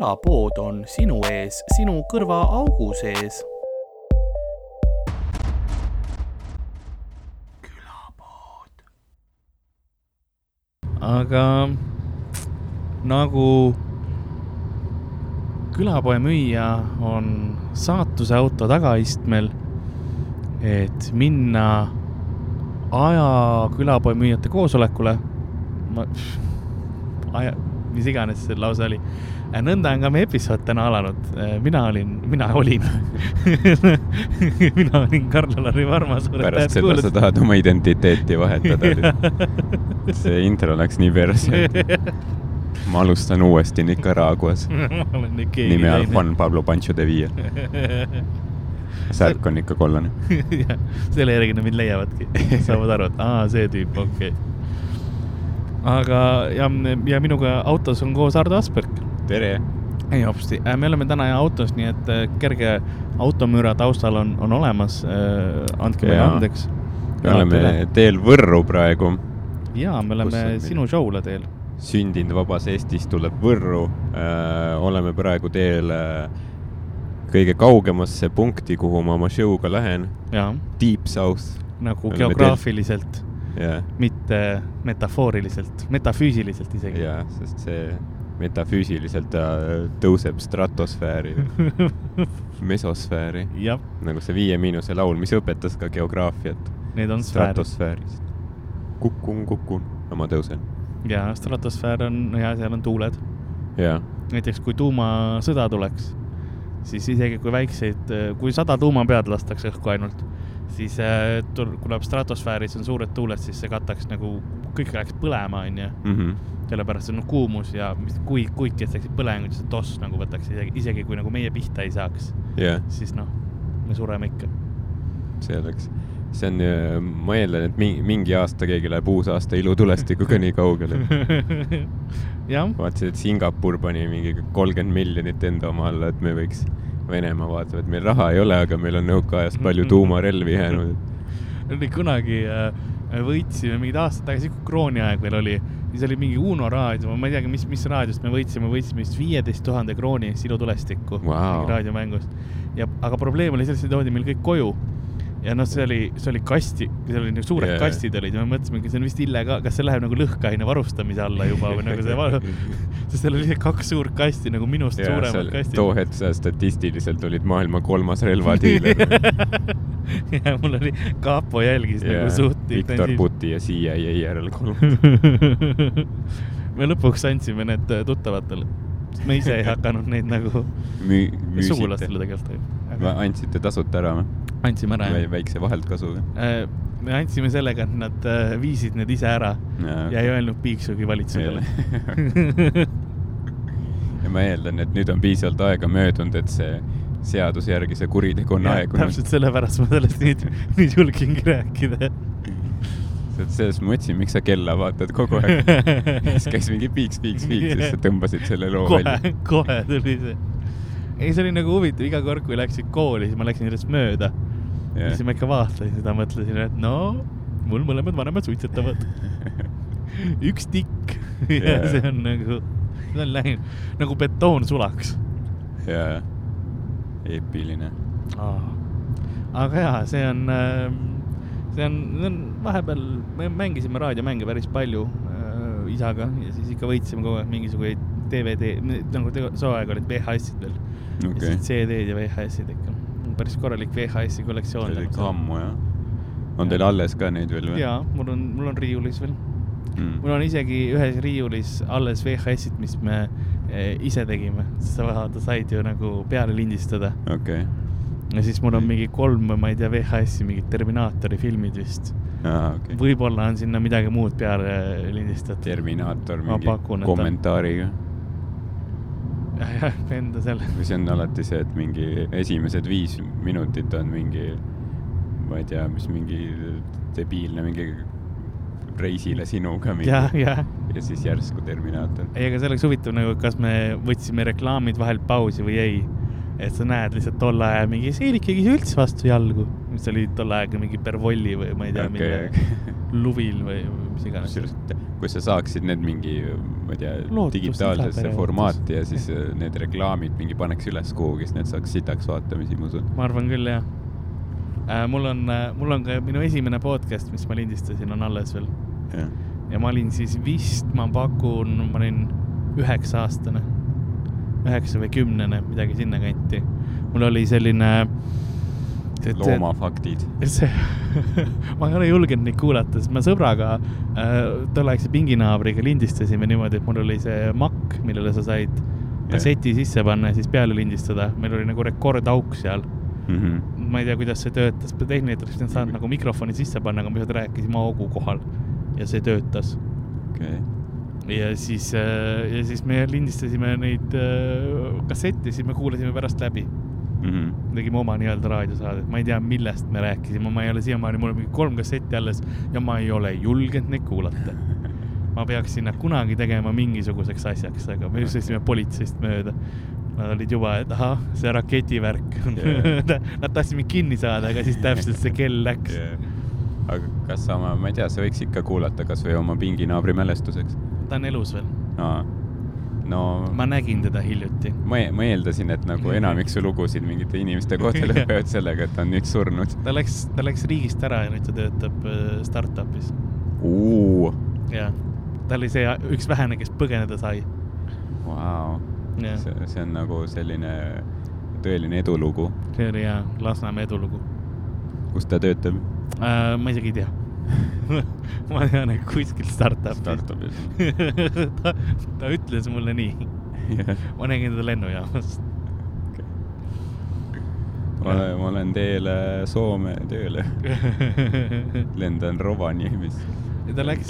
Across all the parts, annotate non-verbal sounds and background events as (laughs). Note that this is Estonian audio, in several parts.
külapood on sinu ees, sinu kõrvaaugu sees. külapood. aga nagu külapoe müüja on saatuse auto tagaistmel, et minna aja külapoe müüjate koosolekule. ma, aja, mis iganes see lause oli. Nõnda on ka meie episood täna alanud. mina olin, mina olin (laughs) mina olin Karl-Alari Varma. pärast seda kuulad. sa tahad oma identiteeti vahetada (laughs) see intro läks nii perse ma alustan uuesti Nicaraguas (laughs) nime all Juan Pablo Pancho de Villa särk on ikka kollane selle järgi nad mind leiavadki, saavad aru, et aa, see tüüp, okei okay. aga, ja, ja minuga autos on koos Ardo Asperg. Tere! ei hopsti, äh, me oleme täna autos, nii et äh, kerge automüra taustal on, on olemas. Äh, andke meile andeks. me oleme teel Võrru praegu. ja, me oleme sinu show'le teel. sündinud vabas Eestis tuleb Võrru. oleme praegu teel kõige kaugemasse punkti, kuhu ma oma show'ga lähen. Deep South. nagu geograafiliselt yeah., mitte metafooriliselt, metafüüsiliselt isegi. jaa, sest see metafüüsiliselt ta tõuseb stratosfääri (laughs) mesosfääri. nagu see Viie Miinuse laul, mis õpetas ka geograafiat. Need on stratosfäärist. kukun, kukun, no ma tõusen. jaa, stratosfäär on, ja seal on tuuled. näiteks kui tuumasõda tuleks siis isegi kui väikseid, kui sada tuumapead lastakse õhku ainult, siis äh, tuleb stratosfääris on suured tuuled, siis see kataks nagu, kõik läheks põlema, onju. Mhm. sellepärast see on kuumus ja kui, kuid kestaksid põlenguid, siis toss nagu võtaks isegi, isegi kui nagu meie pihta ei saaks yeah., siis noh, me sureme ikka. see oleks, see on, äh, ma eeldan, et mingi, mingi aasta keegi läheb uusaasta ilutulestikuga nii kaugele (laughs) vaatasin, et Singapur pani mingi kolmkümmend miljonit enda oma alla, et me võiks, Venemaa vaatab, et meil raha ei ole, aga meil on nõukaajast palju (laughs) tuumarelvi jäänud. kunagi äh, võitsime mingid aastad tagasi, kui krooni aeg veel oli, siis oli mingi Uno raadio, ma ei teagi, mis, mis raadiost me võitsime, võitsime vist viieteist tuhande krooni eest ilutulestikku wow. raadiomängust. ja, aga probleem oli selles, et toodi meil kõik koju ja noh, see oli, see oli kasti, seal olid nagu suured yeah. kastid olid ja me mõtlesimegi, see on vist illegaal, kas see läheb nagu lõhkeaine varustamise alla juba või nagu see varu... (laughs) sest seal oli lihtsalt kaks suurt kasti nagu minust yeah, suuremad kastid. too hetk sa statistiliselt olid maailma kolmas relvadiiler (laughs) ja mul oli, kapo jälgis yeah. nagu suht. Viktor Puti ja CIA järel kolmas (laughs) me lõpuks andsime need tuttavatele, sest me ise ei hakanud neid nagu Müü sugulastele tegelikult. Andsite tasuta ära või? andsime ära, jah. väikse vaheltkasuga äh,? me andsime sellega, et nad äh, viisid need ise ära ja, okay. ja ei öelnud piiksugi valitsusele (laughs) ja ma eeldan, et nüüd on piisavalt aega möödunud, et see seaduse järgi see kuritegu on aegunud. täpselt sellepärast ma sellest nüüd, nüüd julgingi rääkida et sellest ma mõtlesin, miks sa kella vaatad kogu aeg. (laughs) siis käis mingi piiks, piiks, piiks, siis sa tõmbasid selle loo kohe, välja. kohe tuli see. Ei, see oli nagu huvitav, iga kord, kui läksid kooli, siis ma läksin sellest mööda. Yeah.. siis ma ikka vaatasin seda, mõtlesin, et no mul mõlemad vanemad suitsetavad. (laughs) Üks tikk. Ja yeah. see on nagu, see on läinud. Nagu betoon sulaks. jaa, eepiline. Oh.. aga jaa, see on, ähm, see on, see on vahepeal, me mängisime raadiomänge päris palju äh, isaga. Ja siis ikka võitsime kogu aeg mingisuguseid DVD, nagu too aeg olid VHS-id veel okay.. ja CD-d ja VHS-id ikka päris korralik VHS-i kollektsioon. see oli ikka ammu jah. on teil alles ka neid veel või? jaa, mul on, mul on riiulis veel mm.. mul on isegi ühes riiulis alles VHS-id, mis me e, ise tegime, sa vaata said ju nagu peale lindistada. okei okay. ja siis mul on mingi kolm, ma ei tea, VHS-i mingid Terminaatori filmid vist. Okay. võib-olla on sinna midagi muud peale lindistatud. Terminaator mingi kommentaariga (laughs) jah, enda selle. või see on alati see, et mingi esimesed viis minutit on mingi, ma ei tea, mis mingi debiilne mingi reisile sinuga mingi. ja, ja. ja siis järsku Terminaator. ei, aga see oleks huvitav nagu, kas me võtsime reklaamid vahelt pausi või ei. et sa näed lihtsalt tolle aja mingi, see Eerik käis üldse vastu jalgu, mis oli tolle ajaga mingi Pervolli või ma ei tea okay,, mille okay. luvil või mis iganes. Kui sa saaksid need mingi, ma ei tea, digitaalsesse formaati ja siis äh, need reklaamid mingi paneks üles kuhugi, siis need saaks sitaks vaatamisi, ma usun. ma arvan küll, jah äh,. mul on äh,, mul on ka minu esimene podcast, mis ma lindistasin, on alles veel. ja ma olin siis vist, ma pakun, ma olin üheksa aastane üheksa või kümnene, midagi sinnakanti. mul oli selline. Loomafaktid. (laughs) see (laughs) ma ei ole julgenud neid kuulata, sest me sõbraga äh, tolleaegse pinginaabriga lindistasime niimoodi, et mul oli see makk, millele sa said kasseti sisse panna ja siis peale lindistada. meil oli nagu rekordauk seal mm. -hmm. ma ei tea, kuidas see töötas, tehniliselt oleks pidanud saanud nagu mikrofoni sisse panna, aga me lihtsalt rääkisime augu kohal ja see töötas. okei okay ja siis, äh, ja siis me lindistasime neid äh, kassette, siis me kuulasime pärast läbi mm. -hmm. tegime oma nii-öelda raadiosaadet, ma ei tea, millest me rääkisime, ma ei ole siiamaani, mul on mingi kolm kassetti alles ja ma ei ole julgenud neid kuulata. (laughs) ma peaksin nad kunagi tegema mingisuguseks asjaks, aga me sõitsime politseist mööda. Nad olid juba, et ahah, see raketivärk yeah. Nad tahtsid mind kinni saada, aga siis täpselt see kell läks yeah. aga kas sa oma, ma ei tea, sa võiks ikka kuulata kasvõi oma pinginaabri mälestuseks ta on elus veel. no ma nägin teda hiljuti. ma, e-, ma eeldasin, et nagu enamik su lugusid mingite inimeste kohta (laughs) (laughs) lõpevad sellega, et on nüüd surnud. ta läks, ta läks riigist ära ja nüüd ta töötab äh, startup'is. jah, ta oli see üks vähene, kes põgeneda sai. Vau, see, see on nagu selline tõeline edulugu. see oli jaa, Lasnamäe edulugu. kus ta töötab uh,? ma isegi ei tea (laughs) ma tean, et kuskil startup'is. Startup'is (laughs) ta, ta ütles mulle nii yeah.. ma nägin teda lennujaamas okay.. ma olen, ma olen teel Soome tööle (laughs) lendan Rovaniemisse.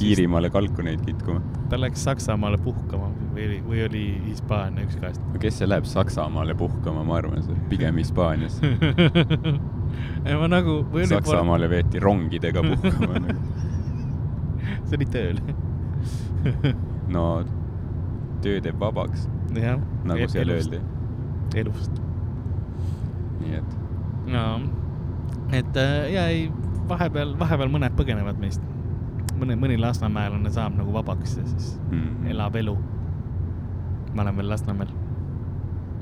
Iirimaale kalkuneid kitkuma. ta läks Saksamaale puhkama või, või oli Hispaania, üks kahest. kes see läheb Saksamaale puhkama, ma arvan, see pigem Hispaaniasse ma nagu. Saksamaale veeti rongidega (laughs) puhkama nagu. see oli tööl (laughs) no töö teeb vabaks. nagu seal öeldi. elust. nii et. no, et äh, ja ei, vahepeal, vahepeal mõned põgenevad meist. mõni, mõni lasnamäelane saab nagu vabaks ja siis mm. elab elu. ma olen veel Lasnamäel.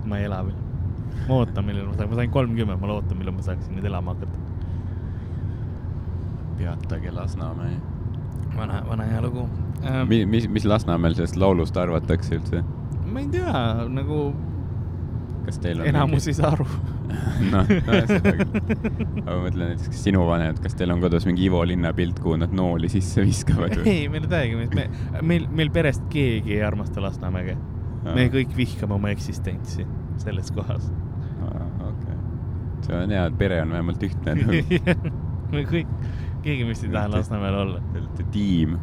ma ei ela veel ma ootan, millal ma saan, ma sain kolmkümmend, ma ootan, millal ma saaksin nüüd elama hakata. peatage Lasnamäe. vana, vana hea lugu ähm,. mis, mis, mis Lasnamäel sellest laulust arvatakse üldse? ma ei tea, nagu. kas teil on enamus mingi... ei saa aru (laughs) noh, aga ma mõtlen näiteks, kas sinu vanemad, kas teil on kodus mingi Ivo Linna pilt, kuhu nad nooli sisse viskavad (laughs) ei, meil ei täiega, me, meil, meil perest keegi ei armasta Lasnamäge. me kõik vihkame oma eksistentsi selles kohas see on hea, et pere on vähemalt ühtne (laughs) me kõik, keegi meist ei taha Lasnamäel olla. Te olete tiim.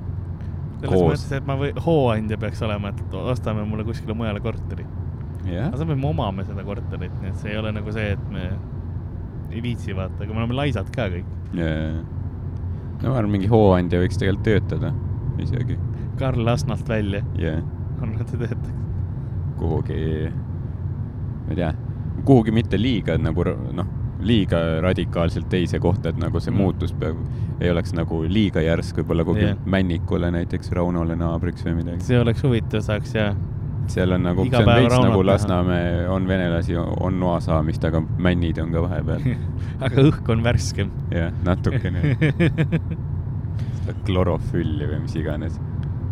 selles mõttes, et ma või, hooandja peaks olema, et ostame mulle kuskile mujale korteri. Yeah.. aga samas me omame seda korterit, nii et see ei ole nagu see, et me ei viitsi vaata, aga me oleme laisad ka kõik. Yeah.. no ma arvan, mingi hooandja võiks tegelikult töötada isegi. Karl Lasnalt välja. Yeah.. arvan, et ta töötaks. kuhugi, ma ei tea kuhugi mitte liiga nagu noh, liiga radikaalselt teise kohta, et nagu see mm. muutus peab, ei oleks nagu liiga järsk, võib-olla kuhugi yeah. Männikule näiteks, Raunole naabriks või midagi. see oleks huvitav, saaks jah. seal on nagu, see on veits nagu Lasnamäe, on venelasi, on noa saamist, aga männid on ka vahepeal (laughs) aga õhk on värskem. jah, natukene (laughs) seda klorofülli või mis iganes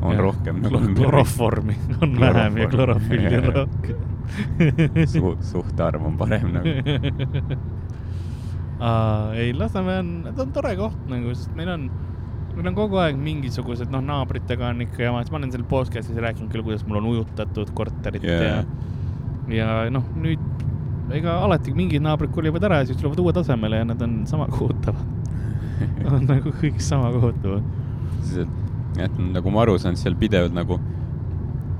on ja, rohkem nagu. (laughs) kloroformi on vähem ja klorofülli on rohkem Su, suhtarv on parem nagu uh,. ei, Lasnamäe on, ta on tore koht nagu, sest meil on, meil on kogu aeg mingisugused, noh, naabritega on ikka jama, ma olen seal podcast'is rääkinud küll, kuidas mul on ujutatud korterit yeah. ja, ja noh, nüüd ega alati mingid naabrid kolivad ära ja siis tulevad uue tasemele ja nad on sama kohutavad (laughs) on nagu kõik sama kohutavad. et nagu ma aru saan, seal pidevalt nagu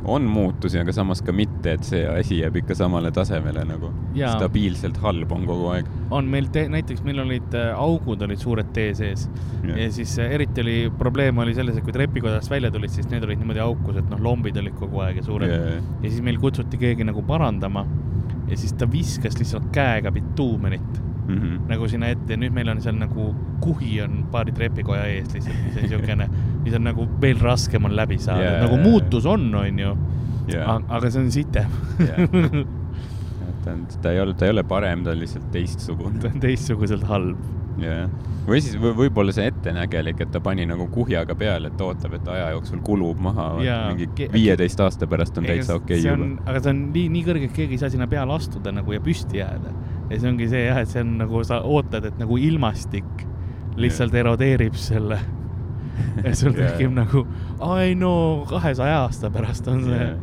on muutusi, aga samas ka mitte, et see asi jääb ikka samale tasemele nagu. stabiilselt halb on kogu aeg. on meil te, näiteks meil olid äh, augud olid suured tee sees ja, ja siis äh, eriti oli, probleem oli selles, et kui trepikodast välja tulid, siis need olid niimoodi aukus, et noh, lombid olid kogu aeg ja suured. ja siis meil kutsuti keegi nagu parandama ja siis ta viskas lihtsalt käega bituumenit mm -hmm. nagu sinna ette ja nüüd meil on seal nagu kuhi on paari trepikoja ees lihtsalt, mis on siukene, (laughs) mis on nagu veel raskem on läbi saada yeah., nagu muutus on, onju yeah.. aga see on sitem yeah. ta on, ta ei ole, ta ei ole parem, ta on lihtsalt teistsugune. ta on teistsuguselt halb. jah, või siis või, võib-olla see ettenägelik, et ta pani nagu kuhjaga peale, et ootab, et aja jooksul kulub maha. mingi viieteist aasta pärast on täitsa okei okay juba. aga see on nii, nii kõrge, et keegi ei saa sinna peale astuda nagu ja püsti jääda ja see ongi see jah, et see on nagu sa ootad, et nagu ilmastik lihtsalt yeah. erodeerib selle ja sul tekib yeah. nagu, ai no kahesaja aasta pärast on see yeah..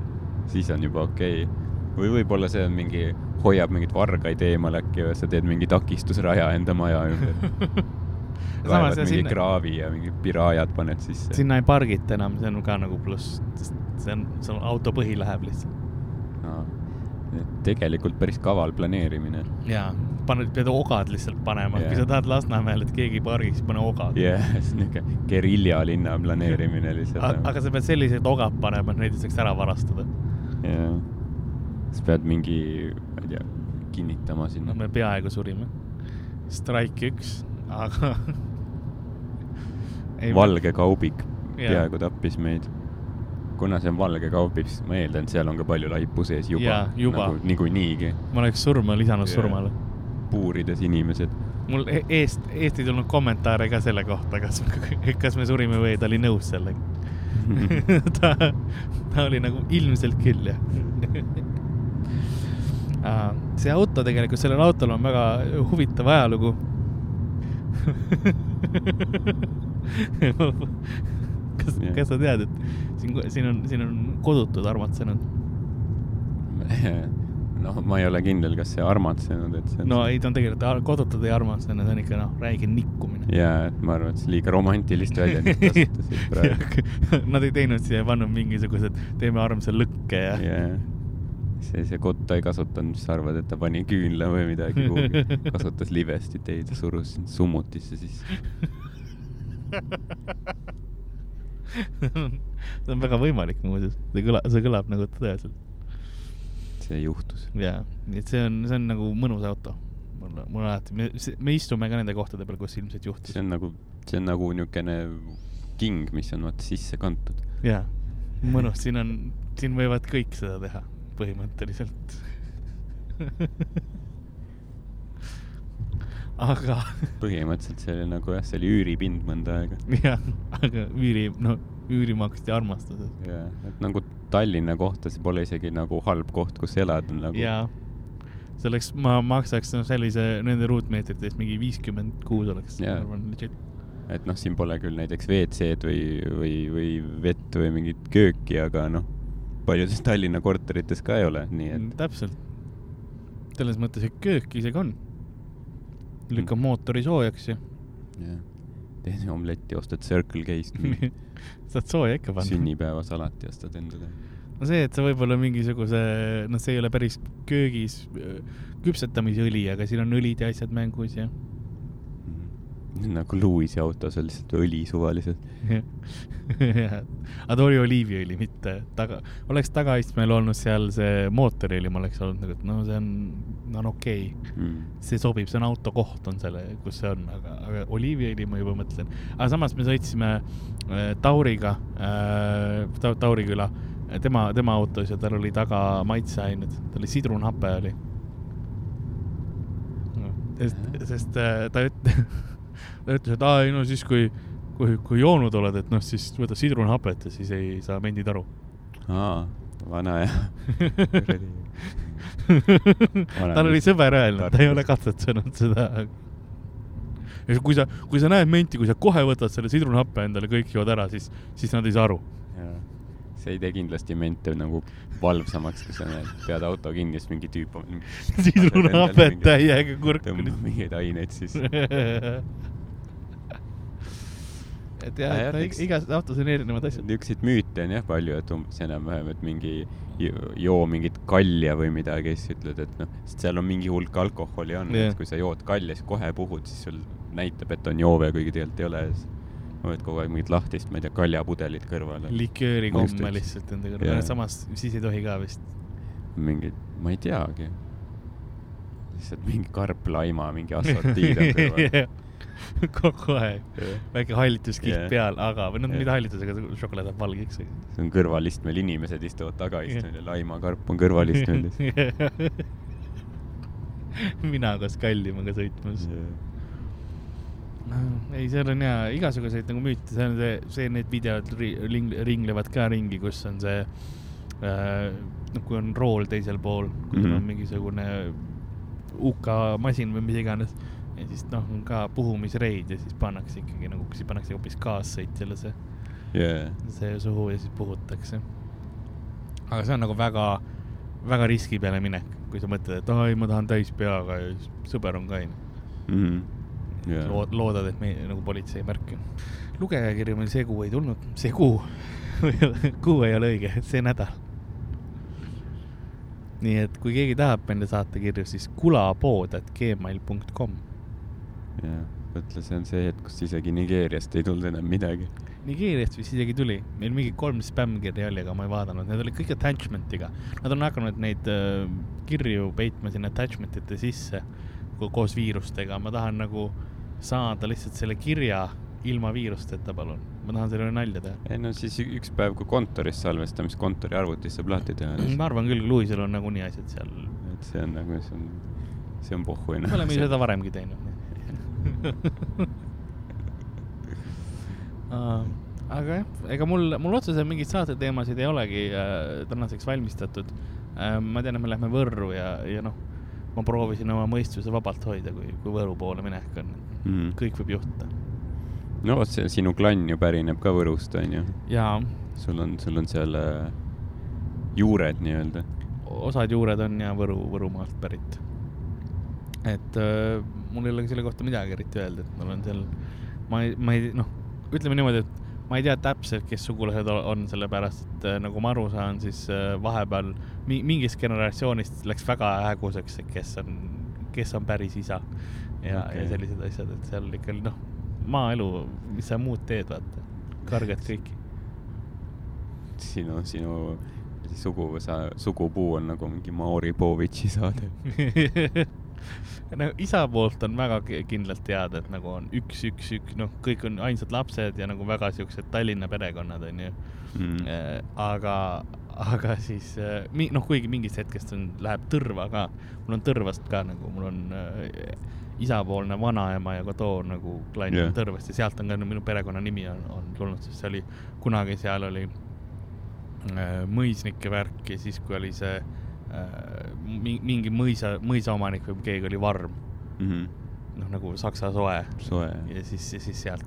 siis on juba okei okay. või võib-olla see on mingi, hoiab mingeid vargaid eemal äkki või sa teed mingi takistusraja enda maja ümber (laughs) kaevad mingi sinna... kraavi ja mingid piraajad paned sisse. sinna ei pargita enam, see on ka nagu pluss, sest see on, sul auto põhi läheb lihtsalt tegelikult päris kaval planeerimine. jaa, paned, pead ogad lihtsalt panema yeah., kui sa tahad Lasnamäel, et keegi pargiks, pane ogad. jah yeah,, (laughs) see on niuke geriljalinna planeerimine lihtsalt aga sa pead sellised ogad panema, et neid ei saaks ära varastada. jah yeah., sa pead mingi, ma ei tea, kinnitama sinna no,. me peaaegu surime. Strike üks, aga (laughs) valge kaubik peaaegu tappis meid kuna see on valge kaup, siis ma eeldan, et seal on ka palju laipu sees juba, juba. nagu niikuinii. ma oleks surma lisanud yeah. surmale. Puurides inimesed. mul e-, eest, eest ei tulnud kommentaare ka selle kohta, kas, kas me surime või ta oli nõus sellega (laughs) ta, ta oli nagu ilmselt küll, jah see auto tegelikult, sellel autol on väga huvitav ajalugu kas, kas sa tead, et siin, siin on, siin on kodutud armatsenud? (laughs) noh, ma ei ole kindel, kas see armatsenud, et see on no ei, ta on tegelikult kodutud ja armatsenud, see on ikka noh, räige nikkumine. jaa, et ma arvan, et see liiga romantilist väljendit kasutasid (laughs) praegu (laughs) Nad ei teinud siia, pannud mingisugused, teeme armsa lõkke ja yeah see, see kotta ei kasutanud, mis sa arvad, et ta pani küünla või midagi kuhugi, (laughs) kasutas livestit, ei ta surus sind summutisse sisse see on väga võimalik muuseas, see kõlab, see kõlab nagu tõeliselt. See juhtus. jaa, nii et see on, see on nagu mõnus auto. mul, mul alati, me, me istume ka nende kohtade peal, kus ilmselt juhtus. see on nagu, see on nagu niisugune king, mis on vaata sisse kantud. jaa, mõnus, siin on, siin võivad kõik seda teha, põhimõtteliselt (laughs) aga põhimõtteliselt see oli nagu jah, see oli üüripind mõnda aega. (laughs) jah, aga üüri, no üüri maksti armastuses. jah, et nagu Tallinna kohta, see pole isegi nagu halb koht, kus elada nagu. jaa, selleks ma maksaks no, sellise, nende ruutmeetrite eest mingi viiskümmend kuus oleks, ma arvan, legit. et noh, siin pole küll näiteks WC-d või, või, või vett või mingit kööki, aga noh, paljudes Tallinna korterites ka ei ole, nii et. täpselt. selles mõttes, et köök isegi on lükkab mootori soojaks ja. jah, teed omletti, ostad Circle K-st (laughs) saad sooja ikka panna. sünnipäevasalati ostad endale. no see, et sa võib-olla mingisuguse, noh, see ei ole päris köögis küpsetamisõli, aga siin on õlid ja asjad mängus ja (laughs) nagu Lewis'i autos on lihtsalt õli suvaliselt (laughs) aga ta oli oliiviõli, mitte taga, oleks tagaistmel olnud seal see mootoriõli, ma oleks olnud nagu, et no see on, on okei. Okay. mm.. see sobib, see on auto koht on selle, kus see on, aga, aga oliiviõli ma juba mõtlen. aga samas me sõitsime äh, Tauriga äh,, ta, Tauri küla, tema, tema autos ja tal oli taga maitseained, tal oli sidrunhape oli. Sest, sest äh, ta üt-, (laughs) ta ütles, et aa, ei no siis, kui, kui, kui joonud oled, et noh, siis võta sidrunhapet ja siis ei saa mendid aru. aa, vana jah (laughs) tal oli sõber öelnud, ta ei ole katsetanud seda. ja kui sa, kui sa näed menti, kui sa kohe võtad selle sidrunhappe endale, kõik jood ära, siis, siis nad ei saa aru. See ei tee kindlasti mente nagu valvsamaks, kui sa näed, pead auto kinni, siis mingi tüüp on. (laughs) sidrunhapet täiega kurku. tõmbab mingeid aineid siis (laughs) et jah, et no, igas autos on erinevad asjad. niisuguseid müüte on jah palju, et umbes enam-vähem, et mingi joo mingit kalja või midagi, siis ütled, et noh, sest seal on mingi hulk alkoholi on yeah., et kui sa jood kalja, siis kohe puhud, siis sul näitab, et on joove, kuigi tegelikult ei ole. Hoiad kogu aeg mingit lahtist, ma ei tea, kaljapudelit kõrval. likööri komme lihtsalt enda kõrval yeah., samas siis ei tohi ka vist. mingid, ma ei teagi lihtsalt mingi karplaima mingi assortiid on kõrval (laughs) kogu aeg yeah.. väike hallituskiht yeah. peal, aga, või noh yeah., mitte hallitus, aga šokolaad läheb valgeks. see on kõrvalistmel, inimesed istuvad tagaistmel yeah. ja laimakarp on kõrvalistmel (laughs) mina koos kallimaga sõitmas yeah. No,. ei, seal on jaa igasuguseid nagu müüte, see on see, see, need videod ring, ringlevad ka ringi, kus on see äh,, noh, kui on rool teisel pool, kui mm -hmm. on mingisugune UK masin või mis iganes ja siis noh, on ka puhumisreid ja siis pannakse ikkagi nagu, siis pannakse hoopis kaassõitjale see yeah., see suhu ja siis puhutakse. aga see on nagu väga, väga riski peale minek, kui sa mõtled, et ai, ma tahan täis peaga ja siis sõber on kaine mm. -hmm. Yeah. Lood, loodad, et me nagu politsei ei märka. lugejakirju meil see kuu ei tulnud, see kuu (laughs) kuu ei ole õige, see nädal. nii et kui keegi tahab meile saata kirju, siis kulapood.gmail.com jah, mõtle, see on see hetk, kus isegi Nigeeriast ei tulnud enam midagi. Nigeeriast vist isegi tuli, meil mingi kolm spämmkirja oli, aga ma ei vaadanud, need olid kõik attachment'iga. Nad on hakanud neid äh, kirju peitma sinna attachment ite sisse koos viirustega, ma tahan nagu saada lihtsalt selle kirja ilma viirusteta, palun. ma tahan selle üle nalja teha. ei no siis üks päev, kui kontoris salvestamist kontori arvutis saab lahti teha. ma arvan küll, Luisel on nagunii asjad seal. et see on nagu, see on, see on pohhuine. me oleme ju seda varemgi teinud (laughs) aga jah, ega mul, mul otseselt mingeid saateteemasid ei olegi äh, tänaseks valmistatud äh,. ma tean, et me lähme Võrru ja, ja noh, ma proovisin oma mõistuse vabalt hoida, kui, kui Võru poole minek on mm. kõik võib juhtuda. no vot, see sinu klann ju pärineb ka Võrust, onju. jaa. sul on, sul on seal äh, juured nii-öelda. osad juured on ja Võru, Võrumaalt pärit. et äh, mul ei ole selle kohta midagi eriti öelda, et mul on seal, ma ei, ma ei, noh, ütleme niimoodi, et ma ei tea täpselt, kes sugulased on, sellepärast et äh, nagu ma aru saan, siis äh, vahepeal mingist generatsioonist läks väga häguseks, kes on, kes on päris isa ja okay., ja sellised asjad, et seal ikka noh, maaelu, mis sa muud teed, vaata, kargad kõiki. sinu, sinu sugu, sa, sugupuu on nagu mingi Mauri Povitši saade (laughs) (laughs) nagu isa poolt on väga kindlalt teada, et nagu on üks, üks, üks, noh, kõik on ainsad lapsed ja nagu väga siuksed Tallinna perekonnad onju mm.. Äh, aga, aga siis äh, noh, kuigi mingist hetkest on, läheb Tõrva ka, mul on Tõrvast ka nagu, mul on äh, isapoolne vanaema ja ka too nagu klann yeah. Tõrvast ja sealt on ka minu perekonnanimi on, on tulnud, sest see oli kunagi seal oli äh, mõisnike värk ja siis, kui oli see Äh, mingi mõisa, mõisaomanik või keegi oli varm mm -hmm.. noh, nagu saksa soe. soe. ja siis, ja siis sealt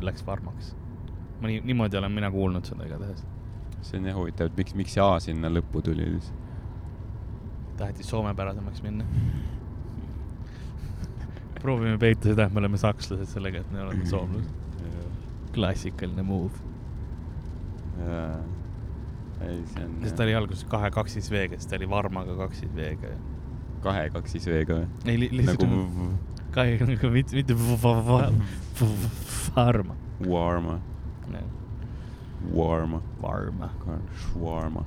läks varmaks. ma nii, niimoodi olen mina kuulnud seda igatahes. see on jah huvitav, et miks, miks see A sinna lõppu tuli siis? taheti soomepärasemaks minna proovime peita seda, et me oleme sakslased sellega, et me oleme (clears throat) soomlased. klassikaline move. jaa ei, see on. sest ta oli alguses kahe kaksis V-ga, siis ta oli Varmaga kaksis V-ga. kahe kaksis V-ga või? ei li, lihtsalt nagu kahe, nagu mitte, mitte Varma. Varma. Varma. Varma. Shawarma.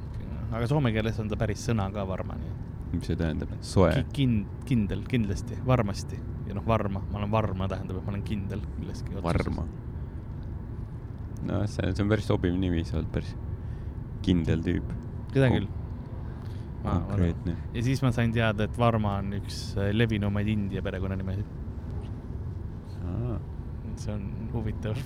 aga soome keeles on ta päris sõna ka Varma, nii et. mis see tähendab? soe? Kind-, kindel, kindlasti, varmasti ja noh, varma, ma olen varma tähendab, et ma olen kindel milleski. varma. no see, see on päris sobiv nimi, sa oled päris kindel tüüp. seda küll. konkreetne. ja siis ma sain teada, et Varma on üks äh, levinumaid India perekonnanimesid. see on huvitav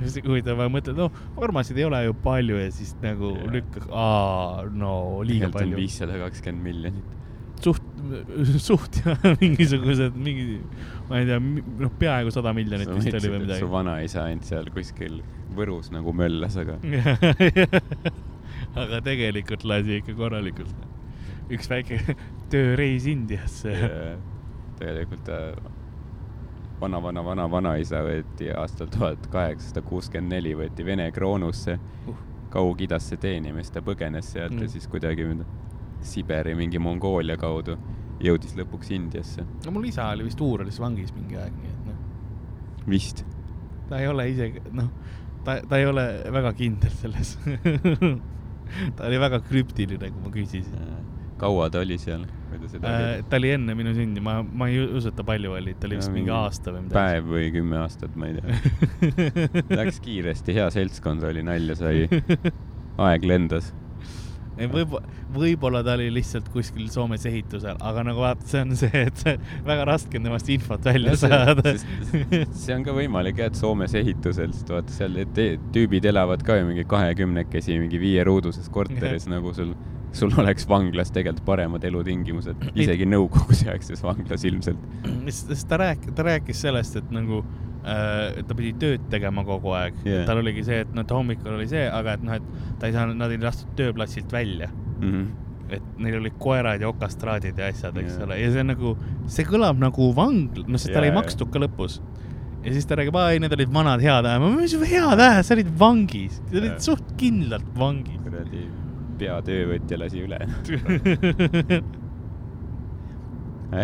(laughs) huvitav, ma mõtlen, noh, Varmasid ei ole ju palju ja siis nagu lükkaks, aa, no liiga palju. viissada kakskümmend miljonit. (laughs) suht, ja (laughs) mingisugused, mingi, ma ei tea, noh, peaaegu sada miljonit vist oli või midagi. su vanaisa ainult seal kuskil Võrus nagu möllas, aga (laughs) aga tegelikult lasi ikka korralikult. üks väike tööreis Indiasse tegelikult äh, vana-vana-vana-vanaisa võeti aastal tuhat kaheksasada kuuskümmend neli, võeti Vene kroonusse uh. Kaug-Idasse teenima, siis ta põgenes sealt mm. ja siis kuidagi Siberi mingi Mongoolia kaudu jõudis lõpuks Indiasse. no mul isa oli vist Uuralis vangis mingi aeg, nii et noh. vist? ta ei ole isegi, noh ta, ta ei ole väga kindel selles (laughs) ta oli väga krüptiline, kui ma küsisin. kaua ta oli seal? Äh, ta oli enne minu sündi, ma, ma ei usu, et ta palju oli, ta oli vist mingi aasta või midagi. päev või kümme aastat, ma ei tea (laughs) Läks kiiresti, hea seltskond oli, nalja sai. (laughs) aeg lendas ei, võib-olla, võib-olla ta oli lihtsalt kuskil Soomes ehitusel, aga nagu vaata, see on see, et (laughs) väga raske on temast infot välja no, saada. see on ka võimalik jah, et Soomes ehitusel, sest vaata seal tüübid elavad ka ju mingi kahekümnekesi mingi viieruuduses korteris nagu sul, sul oleks vanglas tegelikult paremad elutingimused, isegi nõukogudeaegses vanglas ilmselt. sest ta rääkis, ta rääkis sellest, et nagu Äh, ta pidi tööd tegema kogu aeg yeah.. tal oligi see, et noh, et hommikul oli see, aga et noh, et ta ei saanud, nad ei lastud tööplatsilt välja mm. -hmm. et neil olid koerad ja okastraadid ja asjad, eks yeah. ole, ja see nagu, see kõlab nagu vangla, noh, sest yeah, tal ei makstud ka lõpus. ja siis ta räägib, aa ei, need olid vanad head ajad, ma mõtlesin, head ajad, sa olid vangis, sa olid suht kindlalt vangis. kuradi peatöövõtja lasi üle (laughs)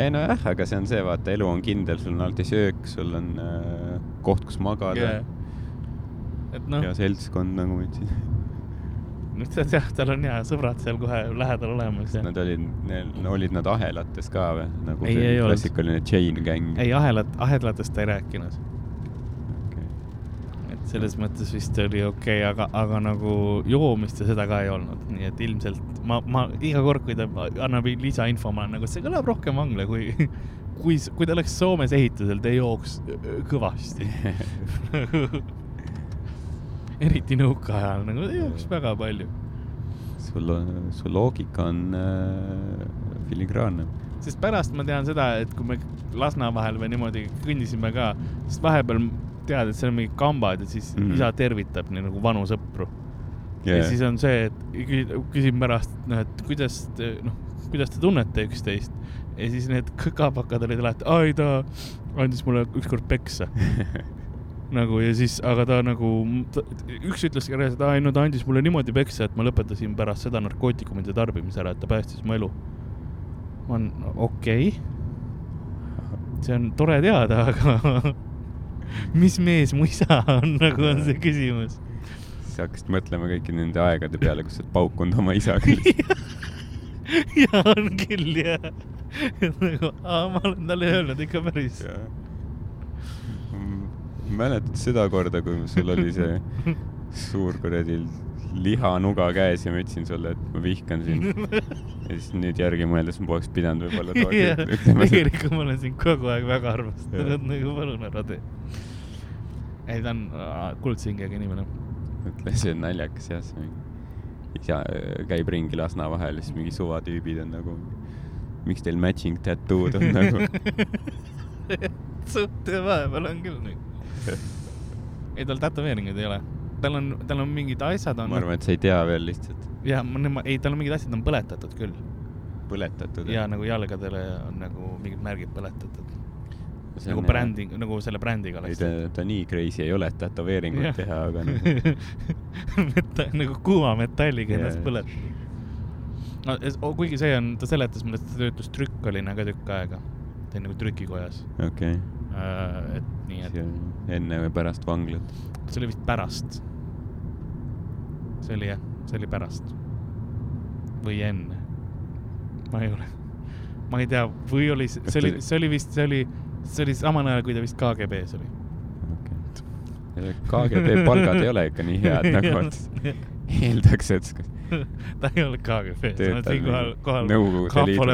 ei nojah, aga see on see, vaata, elu on kindel, sul on alati söök, sul on äh, koht, kus magada yeah.. No, ja seltskond, nagu ma ütlesin. (laughs) noh, tead jah, tal on ja sõbrad seal kohe lähedal olemas. Nad olid, olid nad ahelates ka või? nagu ei, see ei klassikaline chain gang. ei, ahelat, ahelatest ta ei rääkinud selles mõttes vist oli okei okay,, aga, aga nagu joomist ja seda ka ei olnud, nii et ilmselt ma, ma iga kord, kui ta annab lisainfo, ma olen nagu, see kõlab rohkem vangla kui, (laughs) kui, kui ta oleks Soomes ehitusel, ta jooks kõvasti (laughs) eriti nõukaajal, nagu ta jooks väga palju. sul, su loogika on äh, filigraanne sest pärast ma tean seda, et kui me Lasna vahel või niimoodi kõndisime ka, sest vahepeal tead, et seal on mingid kambad ja siis mm. isa tervitab nii nagu vanu sõpru yeah.. ja siis on see, et küsib pärast, noh, et kuidas noh, kuidas te tunnete üksteist. ja siis need kõkapakad olid alati, ai ta andis mulle ükskord peksa (laughs) nagu ja siis, aga ta nagu, üks ütles ka reaalselt, aa ei no ta andis mulle niimoodi peksa, et ma lõpetasin pärast seda narkootikumide tarbimise ära, et ta päästis mu elu. ma olen okei okay.. see on tore teada, aga (laughs) mis mees mu isa on, nagu on see küsimus. sa hakkasid mõtlema kõiki nende aegade peale, kus sa oled paukunud oma isaga (laughs) ja on küll jah. nagu, ma olen talle öelnud ikka päris. mäletad seda korda, kui sul oli see (laughs) suur kuradi lihanuga käes ja ma ütlesin sulle, et ma vihkan sind. (laughs) ja siis nüüd järgi mõeldes ma poleks pidanud võib-olla (laughs) tookord ütlema. tegelikult ma olen sind kogu aeg väga armastanud, nagu palun ära tee. ei, ta on kuldse hingega inimene. ütle, see on naljakas jah, see isa käib ringi Lasna vahel siis mingi suvatüübid on nagu, miks teil matching tattoo'd on nagu (laughs) suht vahepeal on küll nii. ei, tal tätoveeringuid ei ole tal on, tal on mingid asjad on. ma arvan, et sa ei tea veel lihtsalt. ja, ma, ei, tal on mingid asjad on põletatud küll. põletatud? ja nagu jalgadele on nagu mingid märgid põletatud. nagu brändi, nagu selle brändiga oleks. ei, ta, ta nii crazy ei ole, et tätoveeringut teha, aga (laughs) nagu Meta, nagu kuuma metalliga ennast põletada. no kuigi see on, ta seletas mulle, et ta töötas trükkalina ka tükk aega. ta oli nagu trükikojas. okei okay. uh,. et nii, et. enne või pärast vanglat? See oli vist pärast. see oli jah, see oli pärast. või enne. ma ei ole, ma ei tea, või oli, see oli, see oli vist, see oli, see oli samal ajal, kui ta vist KGB-s oli okay.. KGB palgad ei ole ikka nii head nagu (laughs) eeldaks, et (laughs) ta ei olnud KGB-s, ma siinkohal, kohal Liidu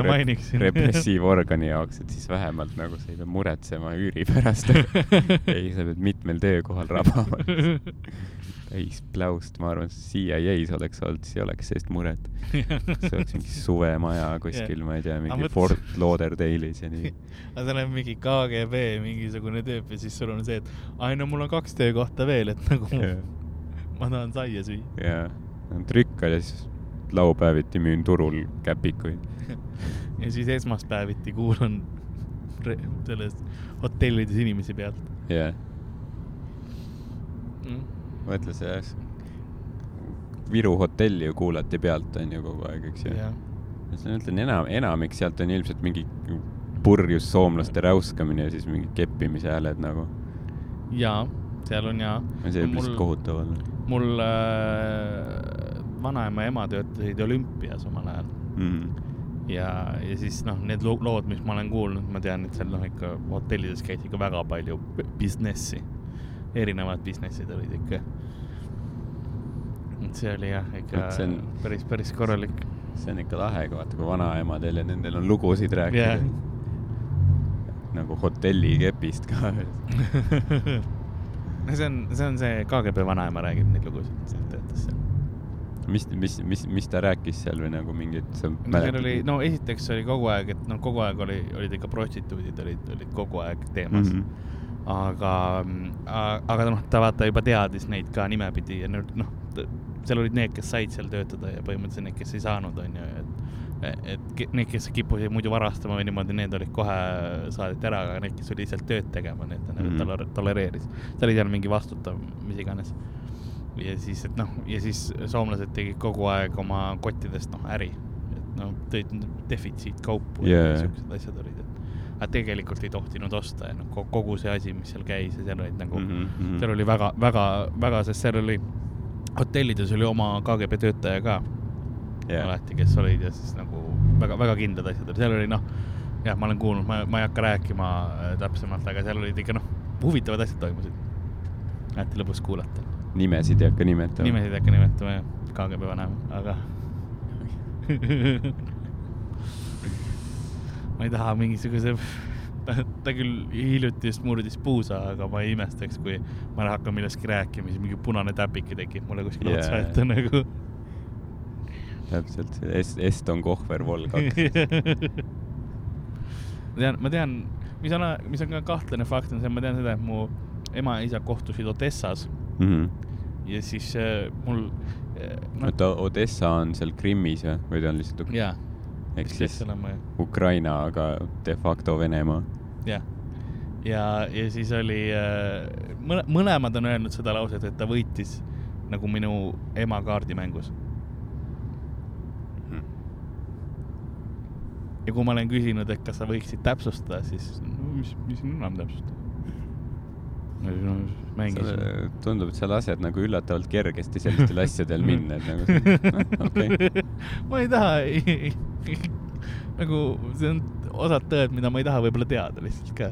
rep repressiivorgani jaoks, et siis vähemalt nagu sa ei pea muretsema üüri pärast (laughs) ei, sa pead mitmel töökohal rabama (laughs) täis pläust, ma arvan, CIA-s oleks olnud, siis ei oleks sellist muret. see oleks mingi suvemaja kuskil yeah., ma ei tea, mingi mõt... Fort Lauderdale'is ja nii. aga seal on mingi KGB mingisugune tüüp ja siis sul on see, et ai no mul on kaks töökohta veel, et nagu yeah. ma tahan saia süüa. jaa trükkad ja siis laupäeviti müün turul käpikuid ja siis esmaspäeviti kuulan selles hotellides inimesi pealt. jah yeah. mm.. mõtle see, Viru hotelli ju kuulati pealt, on ju, kogu aeg, eks ju yeah.. ma ütlen, enam, enamik sealt on ilmselt mingi purjus soomlaste räuskamine ja siis mingi keppimise hääled nagu. jaa, seal on jaa. see võib lihtsalt kohutav olla. mul äh, vanaema ja ema töötasid olümpias omal ajal mm. ja, ja siis noh, need lood, mis ma olen kuulnud, ma tean, et seal noh, ikka hotellides käis ikka väga palju business'i, erinevad business'id olid ikka. et see oli jah, ikka on, päris, päris korralik. see on ikka lahe, kui vaata, kui vanaemadel ja nendel on lugusid rääkida yeah. nagu hotellikepist ka (laughs) see on, see on see KGB vanaema räägib neid lugusid, mis, mis, mis, mis ta rääkis seal või nagu mingit? seal oli, no esiteks oli kogu aeg, et noh, kogu aeg oli, olid ikka prostituudid olid, olid kogu aeg teemas mm. -hmm. aga, aga noh, ta vaata juba teadis neid ka nimepidi ja noh, seal olid need, kes said seal töötada ja põhimõtteliselt need, kes ei saanud, onju, et et need, kes kippusid muidu varastama või niimoodi, need olid kohe, saadeti ära, aga need, kes olid lihtsalt tööd tegema, need ta mm -hmm. tolereeris. seal ei olnud mingi vastutav, mis iganes ja siis, et noh, ja siis soomlased tegid kogu aeg oma kottidest noh äri, et noh, tõid defitsiitkaupu yeah. ja siuksed asjad olid, et aga tegelikult ei tohtinud osta ja noh, kogu see asi, mis seal käis ja seal olid nagu mm, -hmm. seal oli väga, väga, väga, sest seal oli, hotellides oli oma KGB töötaja ka yeah. alati, kes olid ja siis nagu väga-väga kindlad asjad seal oli noh, jah, ma olen kuulnud, ma, ma ei hakka rääkima äh, täpsemalt, aga seal olid ikka noh, huvitavad asjad toimusid. alati lõbus kuulata nimesid ei hakka nimetama. nimesid ei hakka nimetama jah, KGB vanem, aga (laughs) ma ei taha mingisuguse, (laughs) ta, ta küll hiljuti just murdis puusa, aga ma ei imestaks, kui ma hakkan millestki rääkima, siis mingi punane täpike tekib mulle kuskil yeah. otsa ette nagu. täpselt, Est-, Eston Kohver Vol kaks (laughs) ma tean, ma tean, mis on, mis on ka kahtlane fakt, on see, ma tean seda, et mu ema ja isa kohtusid Odessas mm. -hmm. ja siis äh, mul äh, no.. oota, Odessa on seal Krimmis või, või ta on lihtsalt? jaa. ehk siis Ukraina, aga de facto Venemaa. jah, ja, ja siis oli äh, mõle-, mõlemad on öelnud seda lauset, et ta võitis nagu minu ema kaardimängus hmm. ja kui ma olen küsinud, et kas sa võiksid täpsustada, siis no, mis, mis enam täpsustada no mängisime. tundub, et sa lased nagu üllatavalt kergesti sellistel (laughs) asjadel minna, et nagu no, (laughs) okay. ma ei taha nagu see on osad tõed, mida ma ei taha võib-olla teada lihtsalt ka.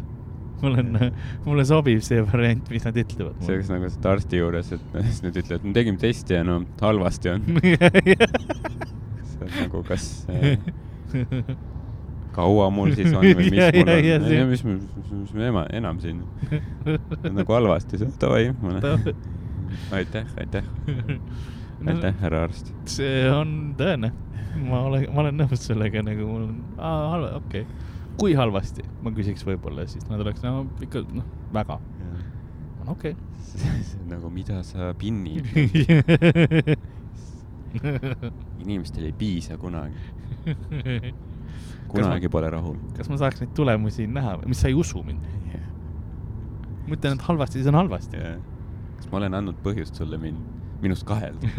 mul on, mulle sobib see variant, mis nad ütlevad. see oleks nagu seda arsti juures, et (laughs) siis nad ütlevad, me tegime testi ja no halvasti on see on nagu, kas kaua mul (laughs) siis on või mis ja, mul ja, on, ja, mis, mis, mis me ema, enam siin (laughs) nagu halvasti, davai, aitäh, aitäh. (laughs) aitäh, härra arst. see on tõene, ma olen, ma olen nõus sellega nagu mul on, halva, okei okay. kui halvasti, ma küsiks võib-olla, siis nad oleks no ikka noh, väga. okei okay. nagu mida sa pinnid inimestel ei piisa kunagi kunagi ma, pole rahul. kas ma saaks neid tulemusi näha? Mis sa ei usu mind. Yeah.? ma ütlen, et halvasti, siis on halvasti. Yeah.. kas ma olen andnud põhjust sulle mind, minust kahelda?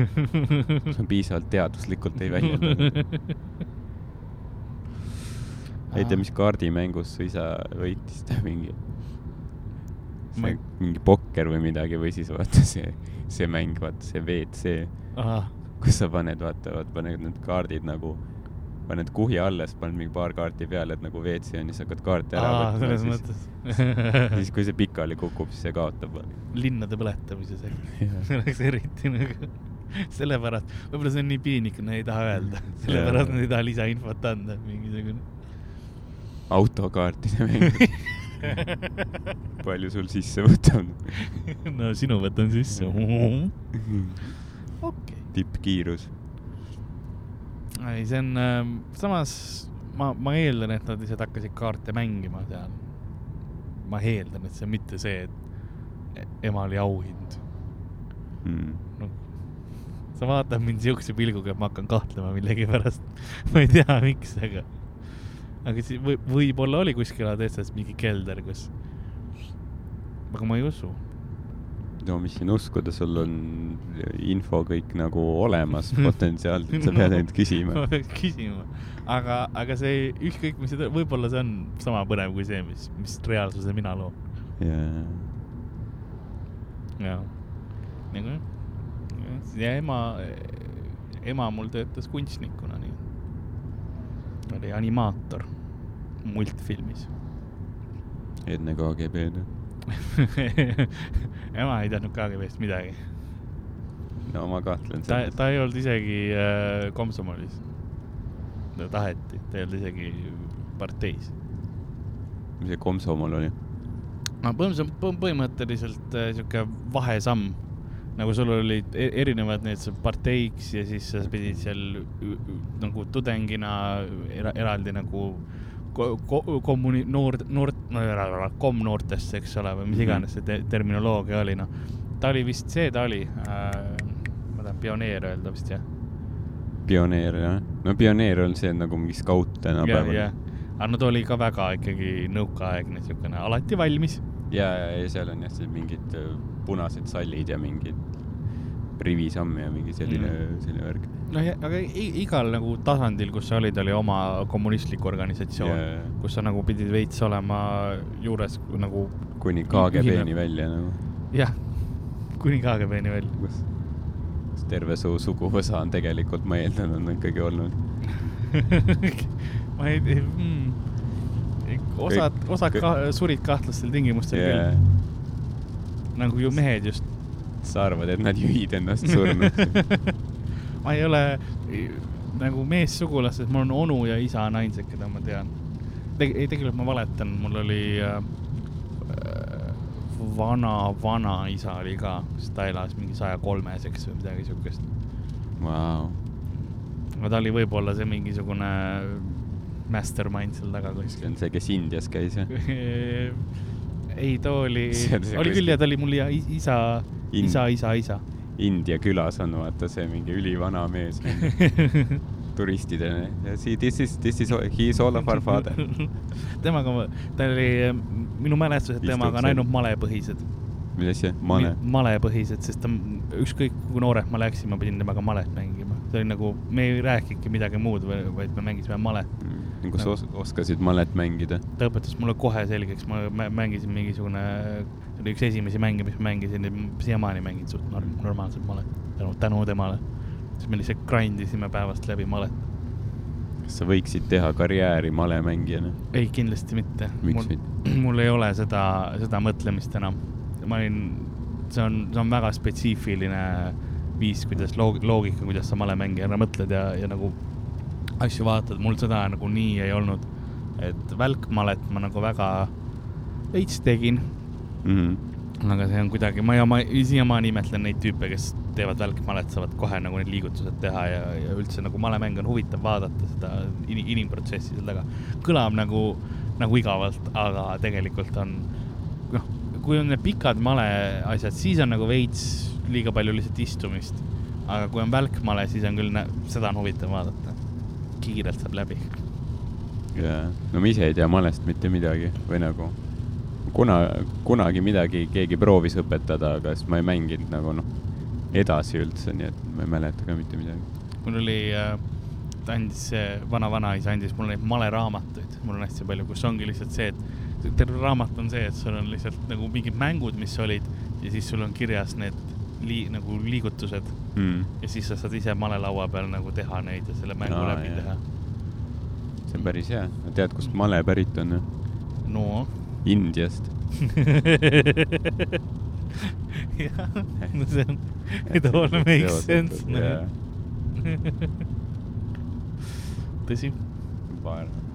(laughs) See on piisavalt teaduslikult ei väljenda. Ei tea, mis kaardimängus su isa võitis, ta mingi, see, mingi pokker või midagi või siis vaata see, see mäng, vaata see WC, kus sa paned, vaata, vaata, paned need kaardid nagu paned kuhi alla, siis paned mingi paar kaarti peale, et nagu WC on ja siis hakkad kaarte ära Aa, võtma. selles mõttes (laughs) siis, kui see pikali kukub, siis see kaotab. linnade põletamises (laughs) (laughs) see oleks eriti nagu, sellepärast, võib-olla see on nii piinlik, nad ei taha öelda, sellepärast nad ei taha lisainfot anda, mingisugune. autokaartide mäng palju sul sisse võtab? no sinu võtan sisse. okei. tippkiirus ei, see on äh,, samas ma, ma eeldan, et nad lihtsalt hakkasid kaarte mängima seal. ma eeldan, et see on mitte see, et ema oli auhind. Mm.. no sa vaatad mind siukse pilguga, et ma hakkan kahtlema millegipärast. Ma ei tea, miks, aga, aga siis või, võib-olla oli kuskil Odessas mingi kelder, kus, aga ma ei usu no mis siin uskuda, sul on info kõik nagu olemas (laughs) potentsiaalselt, sa pead ainult küsima. (laughs) Ma peaks küsima, aga, aga see ükskõik, mis see, võib-olla see on sama põnev kui see, mis, mis reaalsuse mina loon. Yeah.. ja, nagu jah, ja ema, ema mul töötas kunstnikuna, nii. oli animaator multfilmis. enne KGB-d (laughs) ema ei teadnud KGB-st midagi. no ma kahtlen ta, ta ei olnud isegi äh, komsomolis. ta taheti, ta ei olnud isegi parteis. mis see komsomol oli? no põhimõtteliselt, põhimõtteliselt äh, sihuke vahesamm nagu sul olid e-, erinevad need parteiks ja siis sa pidid seal nagu tudengina era, eraldi nagu ko, kommuni-, noor, noort, no komnoortest, eks ole, või mis mhm. iganes see te, terminoloogia oli, noh. ta oli vist see, ta oli äh,, ma tahan pioneer öelda vist, jah. pioneer, jah. no pioneer on see nagu mingi skaut tänapäeval. jah, jah. aga no ta oli ka väga ikkagi nõukaaegne, niisugune alati valmis. ja, ja, ja seal on jah, mingid äh, punased sallid ja mingid rivisamm ja mingi selline mm., selline värk. Noh, aga igal nagu tasandil, kus sa olid, oli oma kommunistlik organisatsioon yeah., kus sa nagu pidid veits olema juures nagu. kuni KGB-ni välja nagu. jah, kuni KGB-ni välja. kus, terve su suguvõsa on tegelikult, ma eeldan, on ikkagi olnud (laughs) ma ei tea mm. osad, osad ka, surid kahtlastel tingimustel yeah. küll. nagu ju mehed just sa arvad, et nad juhid ennast surnuks (laughs) ma ei ole nagu meessugulastest, mul on onu ja isa on ainsad, keda ma tean Teg. ei, tegelikult ma valetan, mul oli äh, vana, vanaisa oli ka, sest ta elas mingi saja kolmeseks või midagi siukest wow.. aga ta oli võib-olla see mingisugune mastermind seal taga kuskil. see on see, kes Indias käis, jah (laughs) ei, too oli, oli küll ja ta oli mul ja isa isa, isa, isa. India külas on vaata see mingi ülivana mees (laughs) turistidele see this is, this is, he is all of our father. (laughs) temaga, ta oli, minu mälestused temaga on ainult malepõhised. mis asja, male? malepõhised, sest ta, ükskõik kui nooreks ma läksin, ma pidin temaga malet mängima. see oli nagu, me ei rääkinudki midagi muud, vaid me mängisime malet mm.. kas sa os oskasid malet mängida? ta õpetas mulle kohe selgeks, ma mängisin mingisugune oli üks esimesi mänge, mis ma mängisin ja siiamaani mängin suht norm normaalselt malet, tänu, tänu temale. siis me lihtsalt grind isime päevast läbi malet. kas sa võiksid teha karjääri malemängijana? ei, kindlasti mitte. miks mul, mitte? (clears throat) mul ei ole seda, seda mõtlemist enam. ma olin, see on, see on väga spetsiifiline viis, kuidas loog-, loogika, kuidas sa malemängijana mõtled ja, ja nagu asju vaatad, mul seda nagu nii ei olnud. et välkmalet ma nagu väga veits tegin mm. -hmm. aga see on kuidagi, ma, ma siiamaani imetlen neid tüüpe, kes teevad välkmalet, saavad kohe nagu need liigutused teha ja, ja üldse nagu malemäng on huvitav vaadata seda in, inimprotsessi seal taga. kõlab nagu, nagu igavalt, aga tegelikult on, noh, kui on need pikad male asjad, siis on nagu veits liiga palju lihtsalt istumist. aga kui on välkmale, siis on küll, seda on huvitav vaadata. kiirelt saab läbi. jaa, no ma ise ei tea malest mitte midagi või nagu kuna, kunagi midagi keegi proovis õpetada, aga siis ma ei mänginud nagu noh, edasi üldse, nii et ma ei mäleta ka mitte midagi. mul oli äh,, ta andis, vana-vanaisa andis mulle neid maleraamatuid, mul on hästi palju, kus ongi lihtsalt see, et terve raamat on see, et sul on lihtsalt nagu mingid mängud, mis olid ja siis sul on kirjas need lii-, nagu liigutused mm. ja siis sa saad ise malelaua peal nagu teha neid ja selle mängu no, läbi jah. teha. see on päris hea, tead, kust male pärit on? no Indiast jah, (laughs) no see on, it all makes sense. (laughs) tõsi.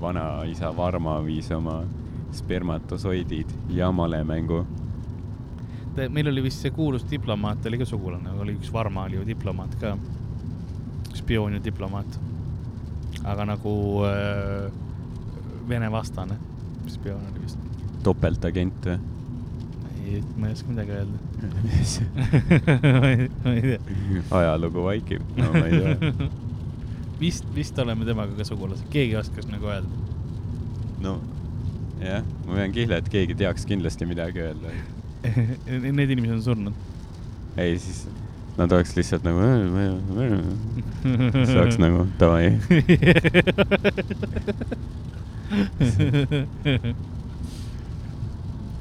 vanaisa Varma viis oma spermatosoidid ja malemängu. meil oli vist see kuulus diplomaat oli ka sugulane, oli üks Varma oli ju diplomaat ka, spioon ja diplomaat. aga nagu äh, Vene vastane spioon oli vist topeltagent või? ei, ma ei oska midagi öelda (laughs) ma ei tea. ajalugu vaikib, no ma ei tea. (laughs) vist, vist oleme temaga ka sugulased, keegi oskas nagu öelda. no jah, ma pean kihla, et keegi teaks kindlasti midagi öelda (laughs) Need inimesed on surnud? ei, siis nad oleks lihtsalt nagu, siis oleks nagu davai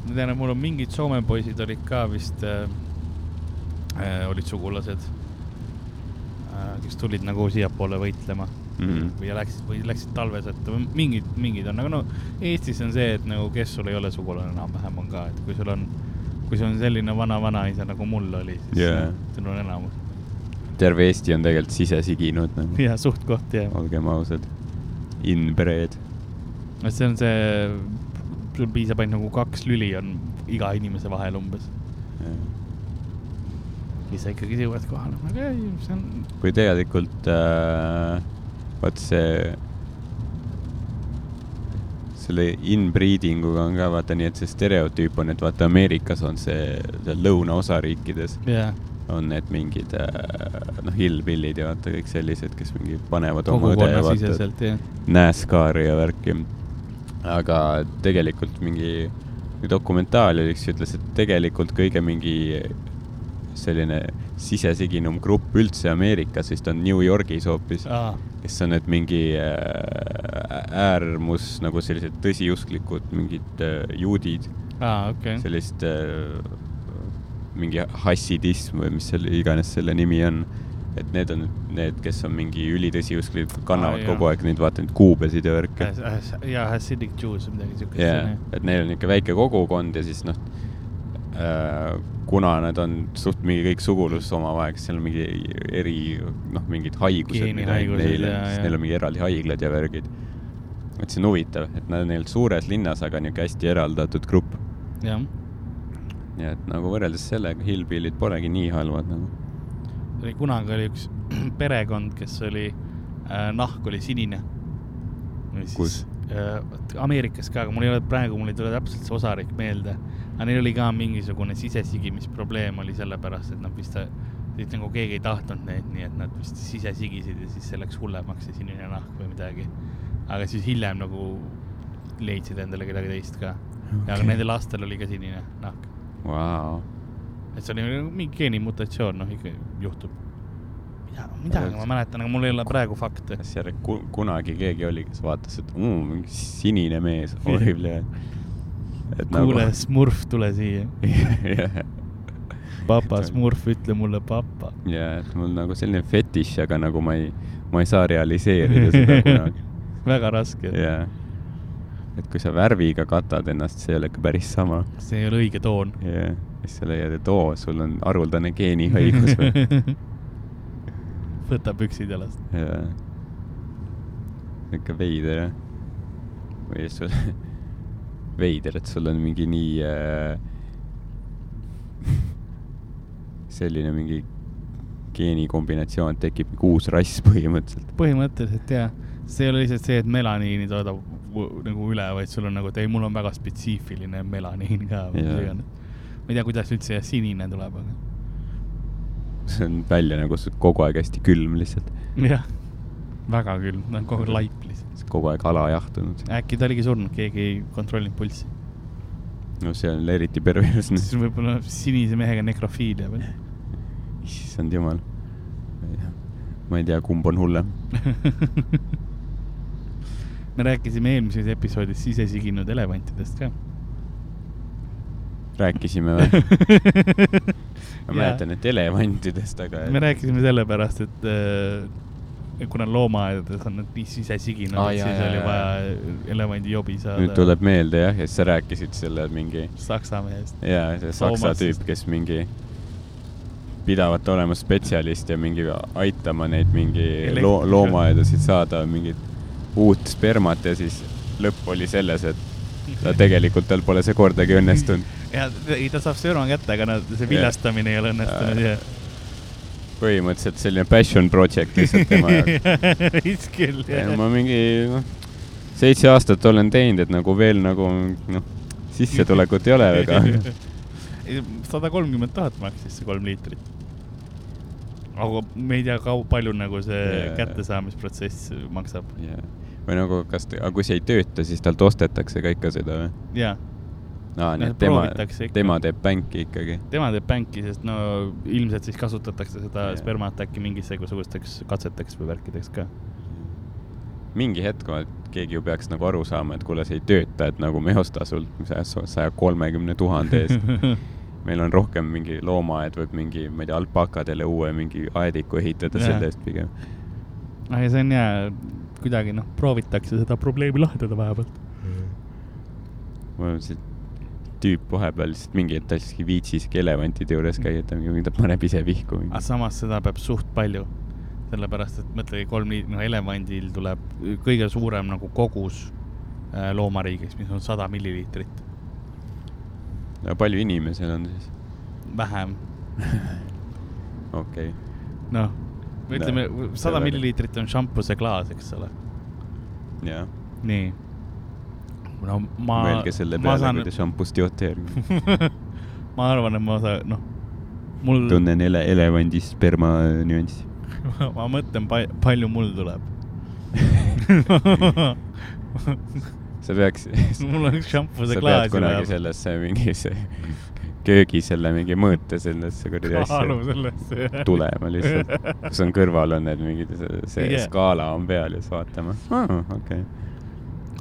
ma tean, et mul on mingid Soome poisid olid ka vist äh,, äh, olid sugulased äh,, kes tulid nagu siiapoole võitlema mm. -hmm. või läksid, või läksid talve sõtta või mingid, mingid on, aga no Eestis on see, et nagu kes sul ei ole sugulane enam-vähem on ka, et kui sul on, kui sul on selline vana-vanaisa nagu mul oli, siis yeah. sul on enamus. terve Eesti on tegelikult sisesiginud (laughs) nagu. jah, suht-koht jah. olgem ausad, inbred. no see on see, sul piisab ainult nagu kaks lüli on iga inimese vahel umbes siis sa ikkagi jõuad kohale, aga ei, see on. kui tegelikult äh, vot see, selle inbreeding uga on ka vaata nii, et see stereotüüp on, et vaata Ameerikas on see, seal lõunaosariikides yeah. on need mingid äh, noh, hillbillid ja vaata kõik sellised, kes mingi panevad oma õde ja vaata NASCAR-i ja värki. Aga tegelikult mingi dokumentaal oli, kes ütles, et tegelikult kõige mingi selline sisesiginum grupp üldse Ameerikas vist on New Yorgis hoopis ah., kes on need mingi äh, äärmus nagu sellised tõsiusklikud mingid äh, juudid ah,. Okay. sellist äh, mingi hassidism või mis selle iganes selle nimi on et need on need, kes on mingi ülitõsiusklikud, kannavad ah, kogu aeg neid, vaata neid kuubesid ja värke. ja Hasidic Jews või midagi siukest. jah, et neil on niisugune väike kogukond ja siis noh äh,, kuna nad on suht mingi kõik sugulus omavahel, kes seal on mingi eri, noh, mingid haigused, mida neil, siis neil on mingi eraldi haiglad ja värgid. et see on huvitav, et nad on neil suures linnas, aga niisugune hästi eraldatud grupp. jah. nii et nagu võrreldes sellega, Hillbillid polegi nii halvad nagu. Oli kunagi oli üks (clears throat) perekond, kes oli äh,, nahk oli sinine. kus? Äh, Ameerikas ka, aga mul ei ole praegu, mul ei tule täpselt see osariik meelde aga neil oli ka mingisugune sisesigimisprobleem oli sellepärast, et nad vist, vist nagu keegi ei tahtnud neid, nii et nad vist sisesigisid ja siis see läks hullemaks, see sinine nahk või midagi. aga siis hiljem nagu leidsid endale kedagi teist ka okay.. aga nende lastel oli ka sinine nahk wow.. Et see oli mingi geenimutatsioon, noh ikka juhtub. mida, midagi ma mäletan, aga mul ei ole praegu fakte. kas seal kunagi keegi oli, kes vaatas, et mm, sinine mees, horrible (laughs) kuule nagu..., (laughs) Smurf, tule siia papa, Smurf, ütle mulle papa. ja, et mul nagu selline fetiš, aga nagu ma ei, ma ei saa realiseerida seda (laughs) kunagi väga raske. jaa. et kui sa värviga katad ennast, see ei ole ikka päris sama. see ei ole õige toon. jah, siis sa leiad, et oo, sul on haruldane geenihaigus või (laughs) võta püksid jalast. jaa. ikka veider jah. või siis sul (laughs) veider, et sul on mingi nii äh, (laughs) selline mingi geenikombinatsioon, tekib mingi uus rass põhimõtteliselt. põhimõtteliselt jah, see ei ole lihtsalt see, et melaniini toodab nagu üle, vaid sul on nagu, et ei, mul on väga spetsiifiline melaniin ka või mis iganes. Ma ei tea, kuidas üldse sinine tuleb, aga. see on välja nagu kogu aeg hästi külm lihtsalt. jah, väga külm, ta on kogu aeg laip lihtsalt kogu aeg alajahtunud. äkki ta oligi surnud, keegi ei kontrollinud pulssi. no see on eriti perversne. (laughs) siis võib-olla sinise mehega nekrofiilia veel. issand jumal. ma ei tea, kumb on hullem (laughs) me rääkisime eelmises episoodis sisesiginud elevantidest ka. Rääkisime või (laughs) ma mäletan, et elevantidest, aga. me rääkisime sellepärast, et äh, kuna loomaaedades on nad sisesiginud ah,, et siis jah, oli jah. vaja elevandijobi saada. nüüd tuleb meelde jah, et sa rääkisid selle mingi. saksa mehest. jaa, see saksa tüüp, kes mingi pidavat olema spetsialist ja mingi aitama neid mingi loo, loomaaedasid saada mingit uut spermat ja siis lõpp oli selles, et tegelikult, tal pole see kordagi õnnestunud. ja ei, ta saab sperma kätte, aga no see viljastamine ja. ei ole õnnestunud ja põhimõtteliselt selline passion project lihtsalt tema jaoks (laughs) vist küll, jah. ma mingi, noh, seitse aastat olen teinud, et nagu veel nagu, noh, sissetulekut ei ole väga (laughs) sada kolmkümmend tuhat maksis see kolm liitrit. aga me ei tea, kui palju nagu see yeah. kättesaamisprotsess maksab yeah.. Või nagu, kas, aga kui see ei tööta, siis talt ostetakse ka ikka seda või? jaa aa, nii et tema, tema teeb bänki ikkagi? tema teeb bänki, sest no ilmselt siis kasutatakse seda yeah. spermat äkki mingisugusteks katseteks või värkideks ka. mingi hetk keegi ju peaks nagu aru saama, et kuule, see ei tööta, et nagu me ei osta sult saja kolmekümne tuhande eest (laughs) meil on rohkem mingi loomaaed, võib mingi, ma ei tea, alpakadele uue mingi aediku ehitada yeah. selle eest pigem. aga see on hea, kuidagi noh, proovitakse seda probleemi lahendada vähemalt mul on see tüüp vahepeal lihtsalt mingi hetk tahtski viitsiski elevantide juures käia, et ta mingi, ta paneb ise vihku. aga samas seda peab suht palju, sellepärast et mõtlegi kolm liit-, no elevandil tuleb kõige suurem nagu kogus äh, loomariigis, mis on sada milliliitrit. ja palju inimesi seal on siis? vähem (laughs) okei okay.. noh, ütleme sada milliliitrit on šampuse klaas, eks ole. jah. nii no ma. mõelge selle peale saan..., kui te šampust joote järgi (laughs) ma arvan, et ma saan, noh, mul. tunnen ele-, elevandi sperma nüanssi (laughs) ma mõtlen pa, palju mul tuleb (laughs) sa peaks mul on üks šampuse klaas. sa pead kunagi sellesse mingisse köögi selle mingi mõõte sellesse kuradi asja. tulema lihtsalt, kus on kõrval on need mingid, see yeah. skaala on peal ja siis vaatama oh,. okei okay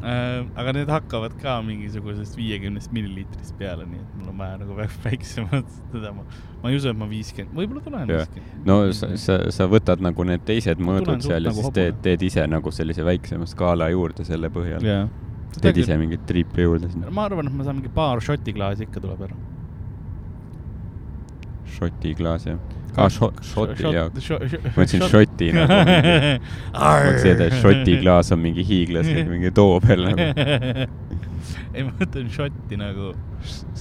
äh,. aga need hakkavad ka mingisugusest viiekümnest milliliitrist peale, nii et mul on vaja nagu väiksemat seda ma, ma ei usu, et ma viiskümmend, võib-olla tulen viiskümmend. no sa, sa, sa võtad nagu need teised mõõdud seal ja nagu siis teed, teed ise nagu sellise väiksema skaala juurde selle põhjal yeah.. teed ise mingit triipi juurde sinna. ma arvan, et ma saan mingi paar šoti klaasi ikka tuleb ära. Šoti klaas, jah aa, šoti, jaa. ma mõtlesin šoti nagu. (laughs) mõtlesin, et šoti klaas on mingi hiiglaslik mingi too peal nagu. (laughs) ei, ma mõtlen šotti nagu,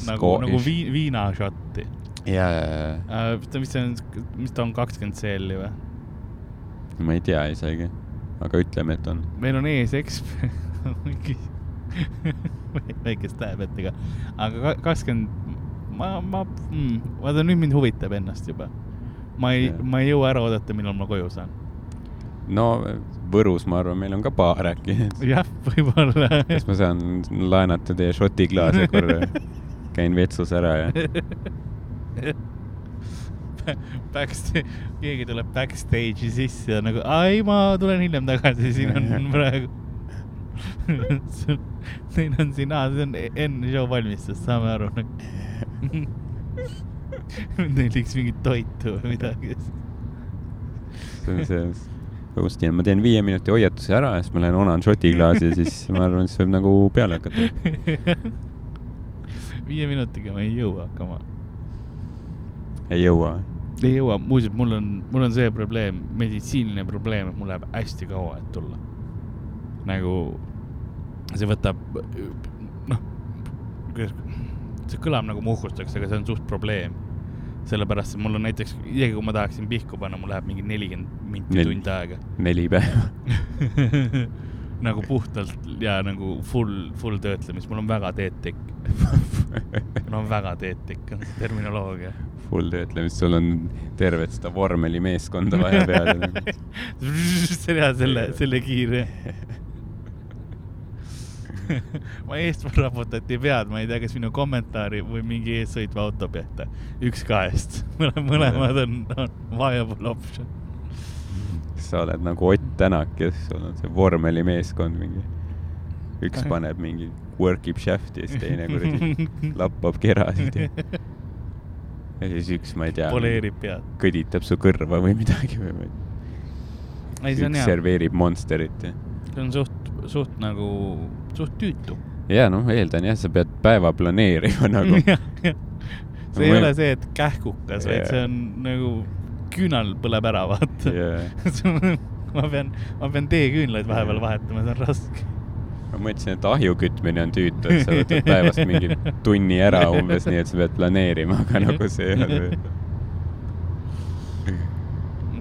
nagu, nagu vii-, viinašotti. ja, ja, ja. Äh, mis see on, mis ta on, kakskümmend CL-i või? ma ei tea isegi, aga ütleme, et on. meil on ees eksp-, (laughs) mingi väikest tähepettiga, aga kakskümmend, ma, ma mm,, vaata nüüd mind huvitab ennast juba ma ei, ma ei jõua ära oodata, millal ma koju saan. no Võrus, ma arvan, meil on ka baar äkki. jah, võib-olla. kas ma saan laenata teie šoti klaase korra? käin vetsus ära ja Backstage, keegi tuleb backstage'i sisse ja nagu, ai, ma tulen hiljem tagasi, siin on praegu (laughs) Neil on siin, aa, see on enne show valmistust, saame aru nagu (laughs) telliks mingit toitu või midagi. see on see, õudselt, ma teen viie minuti hoiatuse ära ja siis ma lähen onan šoti klaasi ja siis ma arvan, siis võib nagu peale hakata. (laughs) viie minutiga ma ei jõua hakkama. ei jõua? ei jõua, muuseas, mul on, mul on see probleem, meditsiiniline probleem, et mul läheb hästi kaua, et tulla. nagu see võtab, noh, see kõlab nagu ma uhkustaks, aga see on suht probleem. Sellepärast, et mul on näiteks, isegi kui ma tahaksin pihku panna, mul läheb mingi nelikümmend minti Nel, tund aega. neli päeva. (laughs) Nagu puhtalt ja nagu full, full töötlemist, mul on väga teetik. (laughs) Mul on väga teetik, on see terminoloogia. Full töötlemist, sul on tervet seda vormelimeeskonda vaja peale. (laughs) See on hea, selle, selle kiire (laughs) ma eest raputati pead, ma ei tea, kas minu kommentaari või mingi eessõitva auto pihta. üks kahest (laughs) mõlemad on, on viable option. sa oled nagu Ott Tänak, kes on see vormelimeeskond mingi. üks paneb mingi work ib shaft'i ja siis teine kuradi (laughs) lappab kerasid ja ja siis üks, ma ei tea. poleerib pead. kõditab su kõrva või midagi või üks serveerib Monsterit ja. see on suht suht nagu, suht tüütu. ja noh, eeldan jah, sa pead päeva planeerima nagu (laughs) see ei ole see, et kähkukas yeah., vaid see on nagu küünal põleb ära, vaata yeah. (laughs) ma pean, ma pean teeküünlaid vahepeal yeah. vahetama, see on raske. ma mõtlesin, et ahju kütmine on tüütu, et sa võtad päevast mingi tunni ära umbes nii, et sa pead planeerima, aga nagu see ei ole (laughs)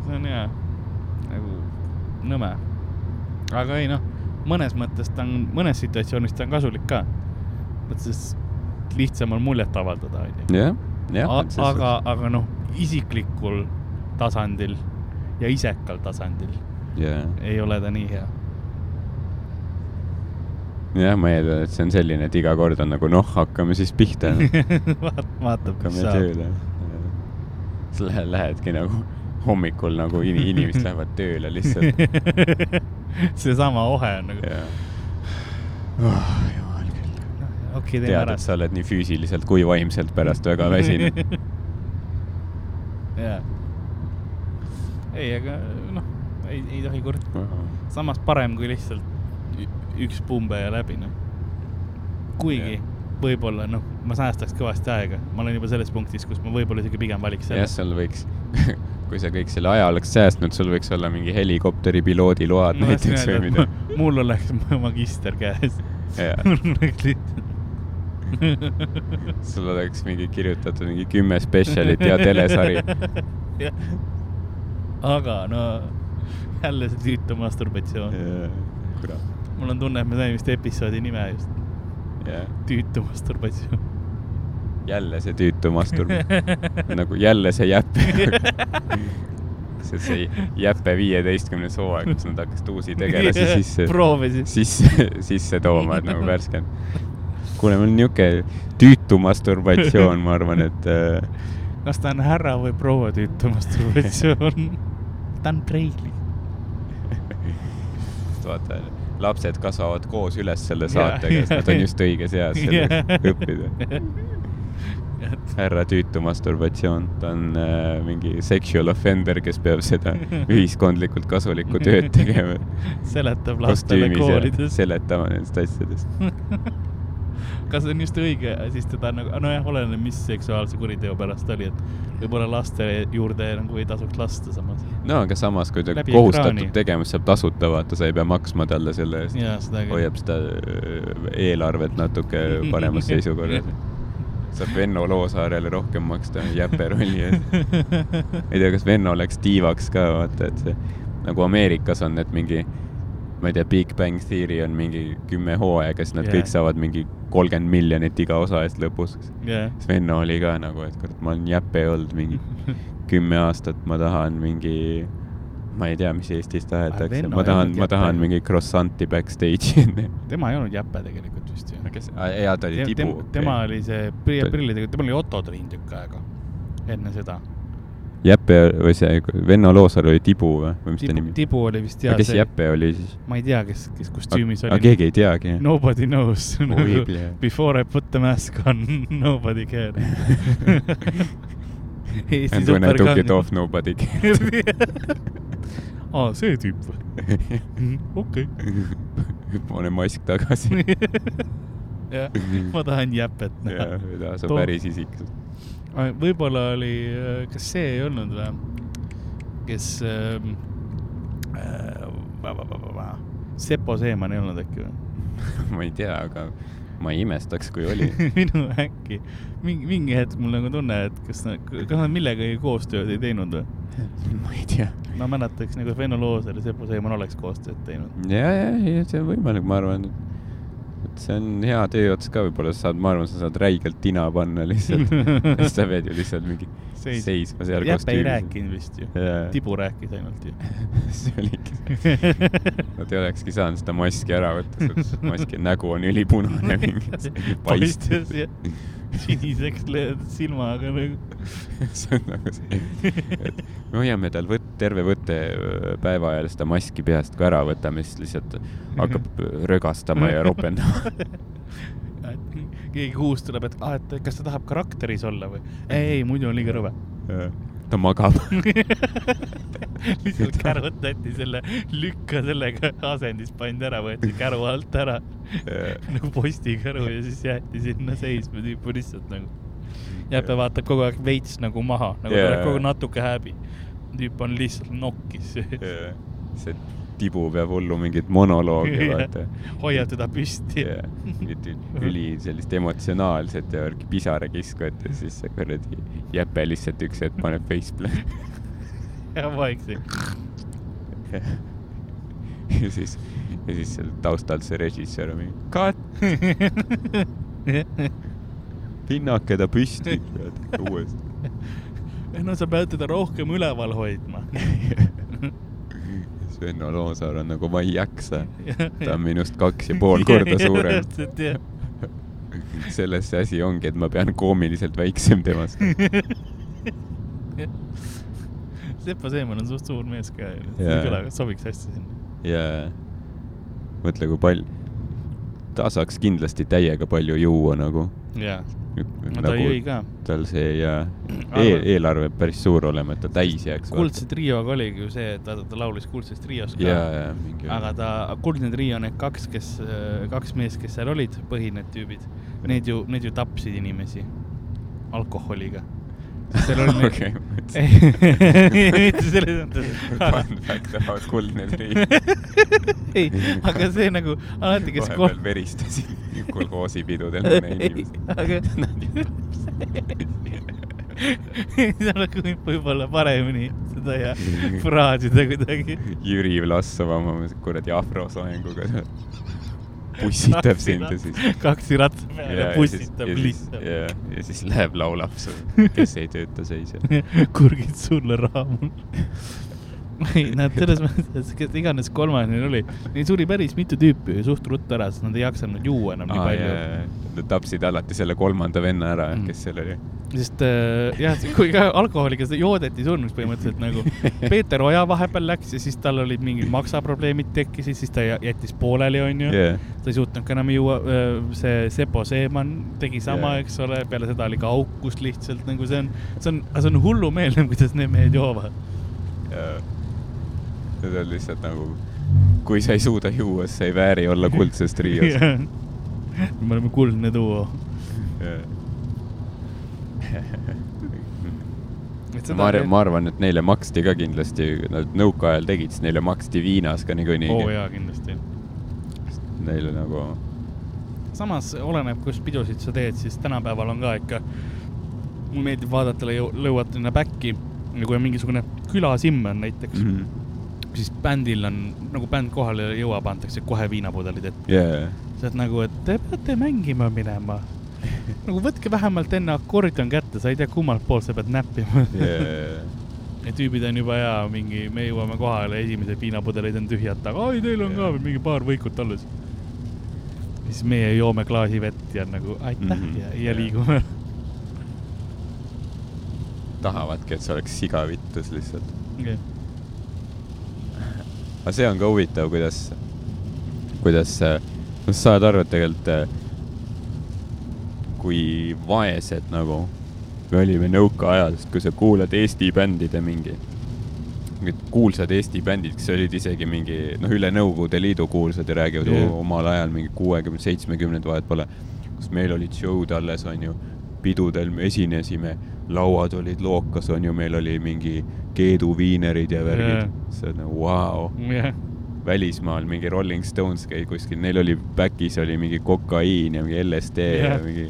see. on hea, nagu nõme. aga ei noh mõnes mõttes ta on, mõnes situatsioonis ta on kasulik ka. mõttes lihtsam on muljet avaldada, onju. jah, jah. aga, aga noh, isiklikul tasandil ja isekal tasandil yeah. ei ole ta nii hea. jah, ma eeldan, et see on selline, et iga kord on nagu noh, hakkame siis pihta (laughs) Vaat, vaatab, mis saab. sa lähed, lähedki nagu hommikul nagu in inimesed lähevad tööle lihtsalt (laughs) (laughs) seesama ohe on nagu yeah.. Oh, (sighs) jumal küll. okei, teeme ära. tead, et sa oled nii füüsiliselt kui vaimselt pärast väga väsinud. (laughs) jaa. ei, aga noh, ei, ei tohi kurta. samas parem kui lihtsalt üks pumbe ja läbi, noh. kuigi yeah. võib-olla, noh, ma säästaks kõvasti aega, ma olen juba selles punktis, kus ma võib-olla isegi pigem valiks selle. jah, seal võiks (laughs) kui sa kõik selle aja oleks säästnud, sul võiks olla mingi helikopteri piloodi load no, näiteks või midagi. (laughs) mul oleks (laughs) magister käes. mul oleks lihtsalt sul oleks mingi kirjutatud mingi kümme spetsialit ja telesari aga no jälle see tüütu masturbatsioon. kurat. mul on tunne, et me saime vist episoodi nime just yeah.. tüütu masturbatsioon. Jälle see tüütu masturb- nagu jälle see jäpe (laughs) see, see Jäpe viieteistkümnes hooaeg, kus nad hakkasid uusi tegelasi (laughs) sisse, sisse, sisse tooma, et nagu värskend kuule, mul on niisugune tüütu masturbatsioon, ma arvan, et äh.... kas ta on härra või proua tüütu masturbatsioon ta on preili. (laughs) Vaata, lapsed kasvavad koos üles selle saatega, sest nad on just õiges eas selleks õppida. Härra tüütu masturbatsioon, ta on äh, mingi sexual offender, kes peab seda (laughs) ühiskondlikult kasulikku tööd tegema. seletab lastele koolides. seletama nendest asjadest (laughs) kas see on just õige, siis teda nagu, nojah, oleneb, mis seksuaalse kuriteo pärast oli, et võib-olla laste juurde nagu ei tasuks lasta samas. no aga samas, kui ta Läbi kohustatud siis saab tasuta, vaata, sa ei pea maksma talle selle eest. hoiab seda äh, eelarvet natuke paremas (laughs) seisukorras saab Venno Loosaarele rohkem maksta Jäpe rolli eest. ei tea, kas Venno läks tiivaks ka, vaata, et see nagu Ameerikas on need mingi ma ei tea, Big Bang Theory on mingi kümme hooaega, siis nad yeah. kõik saavad mingi kolmkümmend miljonit iga osa eest lõpus yeah.. Sven oli ka nagu, et kurat, ma olen jäpe olnud mingi (laughs) kümme aastat, ma tahan mingi, ma ei tea, mis Eestis tahetakse, ma tahan, ma tahan mingi croissant'i backstage'i tema ei olnud jäpe tegelikult vist ju. kes, jaa, ta oli tibu. tema oli see prillidega, tema oli Otto Triin tükk aega enne seda Jäpe või see Venno Loosaar oli Tibu või, või mis tibu, ta nimi? Tibu oli vist jah. kes see... Jäpe oli siis? ma ei tea, kes, kes kostüümis oli. keegi ei teagi? Nobody knows Before I put the mask on, (laughs) nobody cared (laughs) (laughs) And when I took it off, nobody cared aa, see tüüp või? okei. (laughs) pane mask tagasi (laughs) jah, ma tahan Jäpet näha. jah, ei taha, sa päris isik võib-olla oli, äh, kas see ei olnud või, kes ähm, äh,, Sepo Seeman ei olnud äkki või (laughs) ma ei tea, aga ma ei imestaks, kui oli (laughs) minu äkki, mingi, mingi hetk mul nagu tunne, et kas nad, kas nad millegagi koostööd ei teinud või? (laughs) ma ei tea. ma mäletaks nagu Venno Looser ja Sepo Seeman oleks koostööd teinud. ja, ja, see on võimalik, ma arvan et see on hea tööots ka, võib-olla sa saad, ma arvan, sa saad räigelt tina panna lihtsalt (laughs) siis sa pead ju lihtsalt mingi Seis. seisma seal kostüümis. Jeppe ei rääkinud vist ju yeah., Tibu rääkis ainult ju (laughs) see oligi see. Nad ei olekski saanud seda maski ära võtta, sest maski nägu on ülipunane (laughs) mingi paistes (laughs) siniseks löödud silmaga nagu. (laughs) See on nagu see, et me hoiame tal võt-, terve võttepäeva ajal seda maski peast, kui ära võtame, siis lihtsalt hakkab (laughs) rögastama ja ropendama. Keegi kuust tuleb, et ah, et kas ta tahab karakteris olla või? ei, ei, muidu on liiga rõve ta magab (laughs) lihtsalt kärutati selle, lükka sellega asendis pandi ära, võeti käru alt ära nagu postikäru ja siis jäeti sinna seisma, tüüp on lihtsalt nagu. Jeppe vaatab kogu aeg veits nagu maha, nagu yeah. kogu natuke häbi. tüüp on lihtsalt nokkis yeah.. see tibu peab hullu mingit monoloogi (laughs) vaata. Hoiab teda püsti. Yeah.. üli sellist emotsionaalset ja pisarakiskujat ja siis see kuradi Jeppe lihtsalt üks hetk paneb faceplant (laughs) ja vaikselt. (laughs) Ja siis, ja siis seal taustalt see režissöör on mingi cut pinnake ta püsti uuesti. no sa pead teda rohkem üleval hoidma Venno Loosaar on nagu ma ei jaksa. ta on (laughs) minust kaks ja pool korda suurem. (laughs) selles see asi ongi, et ma pean koomiliselt väiksem temast (laughs) Sepo Seeman on suht suur mees ka ju, kõla sobiks hästi sinna. jaa, mõtle, kui palju, ta saaks kindlasti täiega palju juua nagu jaa (laughs) no ta nagu jõi ka. tal see ja e eelarve päris suur olema, et ta täis jääks. kuldse trioga oligi ju see, et ta, ta laulis kuldses trios ka. aga ta, kuldne trio, need kaks, kes, kaks meest, kes seal olid, põhi need tüübid, need ju, need ju tapsid inimesi alkoholiga seal oli (laughs) okay,. (laughs) mitte selles mõttes. (laughs) Fun fact about kuldne trii. ei, aga see nagu alati, kes. vahepeal veristasin kolhoosipidudel mõne inimese. aga see oleks võib-olla paremini seda ja fraasida kuidagi. Jüri Vlassov oma kuradi afrosoenguga pussitab sind ja siis. kaksi ratta peal ja pussitab lihtsalt. ja, ja siis läheb laulab sulle, kes ei tööta seisjal (laughs) kurgid sulle raha mul ei, nad (laughs) selles mõttes, kes iganes kolmas neil oli, neil suri päris mitu tüüpi suht ruttu ära, sest nad ei jaksanud juua enam nii Aa, palju. Nad tapsid alati selle kolmanda venna ära mm., kes seal oli. sest äh, jah, kui ka alkoholiga joodeti surnuks põhimõtteliselt nagu Peeter Oja vahepeal läks ja siis tal olid mingid maksaprobleemid tekkisid, siis ta jättis pooleli, onju yeah.. ta ei suutnud ka enam juua, äh, see Sepo Seeman tegi sama yeah., eks ole, peale seda oli ka aukus lihtsalt nagu see on, see on, see on hullumeelne, kuidas need mehed joovad yeah Need on lihtsalt nagu, kui sa ei suuda juua, siis sa ei vääri olla kuldses trios (laughs) me oleme kuldne duo (laughs) ma arvan, ma arvan, et neile maksti ka kindlasti, nad nõukaajal tegid, siis neile maksti Viinas ka niikuinii. oo oh, jaa, kindlasti. Neile nagu. samas oleneb, kus pidusid sa teed, siis tänapäeval on ka ikka, mulle meeldib vaadata lõuatina back'i ja kui on mingisugune külasimm on näiteks mm, -hmm siis bändil on, nagu bänd kohale jõuab, antakse kohe viinapudelid ette yeah.. sa oled nagu, et te peate mängima minema (laughs) nagu võtke vähemalt enne akordion kätte, sa ei tea, kummalt poolt sa pead näppima yeah. (laughs) ja tüübid on juba hea, mingi, me jõuame kohale, esimesed viinapudelid on tühjad taga, oi, teil on yeah. ka mingi paar võikut alles. siis meie joome klaasi vett ja nagu aitäh mm -hmm. ja, ja liigume tahavadki, et see oleks sigavittus lihtsalt okay aga see on ka huvitav, kuidas, kuidas, noh, sa saad aru, et tegelikult eh, kui vaesed nagu me olime nõukaajal, sest kui sa kuulad Eesti bändide mingi, mingid kuulsad Eesti bändid, kes olid isegi mingi, noh, üle Nõukogude Liidu kuulsad ja räägivad yeah. omal ajal mingi kuuekümne, seitsmekümnendad, vahet pole, kus meil olid show'd alles, onju, pidudel me esinesime, lauad olid lookas, onju, meil oli mingi Keedu viinerid ja värgid. Yeah.. see on nagu vau. Yeah.. välismaal mingi Rolling Stones käis kuskil, neil oli back'is oli mingi kokaiin ja mingi LSD yeah. ja mingi.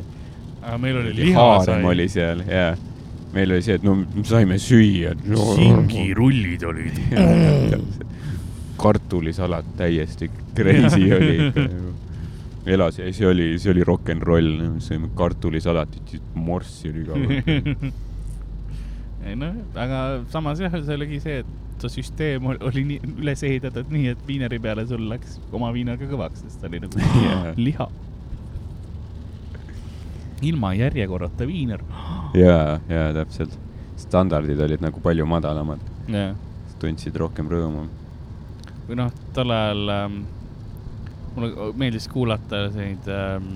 aga meil oli liha sai. oli seal ja meil oli see, et no saime süüa. Singirullid olid. (laughs) Kartulisalat täiesti crazy (laughs) oli ikka elas ja see oli, see oli rock n roll, sõime kartulisalatit, morssi oli ka (laughs) ei noh, aga samas jah, see oligi see, et see süsteem oli nii üles ehitatud nii, et viineri peale sul läks oma viinaga kõvaks, sest ta oli nagu (laughs) yeah. liha. ilma järjekorrata viiner. ja, ja täpselt. standardid olid nagu palju madalamad yeah.. tundsid rohkem rõõmu. või noh, tol ajal ähm, mulle meeldis kuulata neid ähm,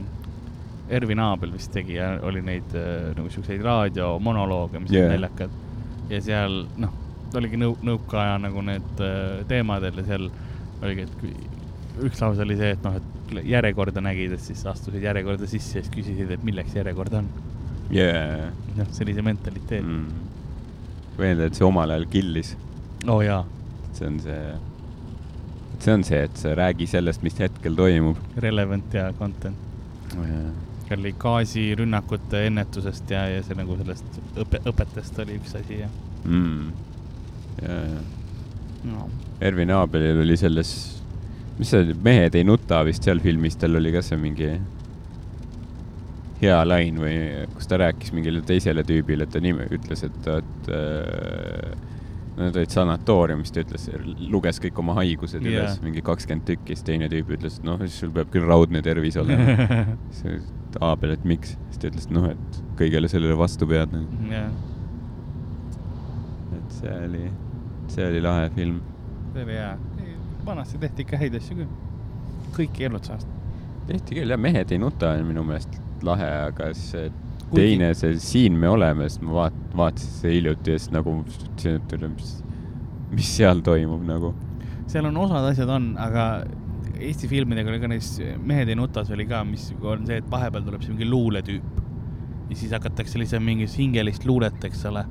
Ervin Aabel vist tegi ja oli neid äh, nagu siukseid raadiomonolooge, mis yeah. olid naljakad. ja seal noh, oligi nõu-, nõukaaja nagu need äh, teemadel ja seal oligi, et üks lause oli see, et noh, et järjekorda nägid, et siis astusid järjekorda sisse ja siis küsisid, et milleks järjekord on yeah.. noh, sellise mentaliteet mm.. meeldib, et see omal ajal killis. oo oh, jaa. see on see, see on see, et sa räägi sellest, mis hetkel toimub. Relevant ja content oh,. Yeah oli gaasirünnakute ennetusest ja, ja see nagu sellest õpe, õpetest oli üks asi ja mm.. ja, ja. No.. Ervin Abelil oli selles, mis see oli, Mehed ei nuta vist seal filmis, tal oli ka see mingi hea lain või kus ta rääkis mingile teisele tüübile, et ta nime, ütles, et, et äh, Nad olid sanatooriumis, ta ütles, luges kõik oma haigused yeah. üles, mingi kakskümmend tükki, siis teine tüüp ütles, et noh, siis sul peab küll raudne tervis olema. (laughs) Siis Aabel, et miks, siis ta ütles, et noh, et kõigele sellele vastu pead nagu yeah.. et see oli, see oli lahe film. see oli hea, vanasti tehti ikka häid asju küll, kõiki elutsast. tehti küll jah, Mehed ei nuta on minu meelest lahe, aga see teine, see Siin me oleme, sest ma vaat-, vaatasin seda hiljuti ja siis nagu, mis, mis seal toimub nagu. seal on osad asjad on, aga Eesti filmidega oli ka näiteks Mehed ei nutas oli ka, mis on see, et vahepeal tuleb see mingi luuletüüp. Ja siis hakatakse lihtsalt mingit hingelist luulet, eks ole.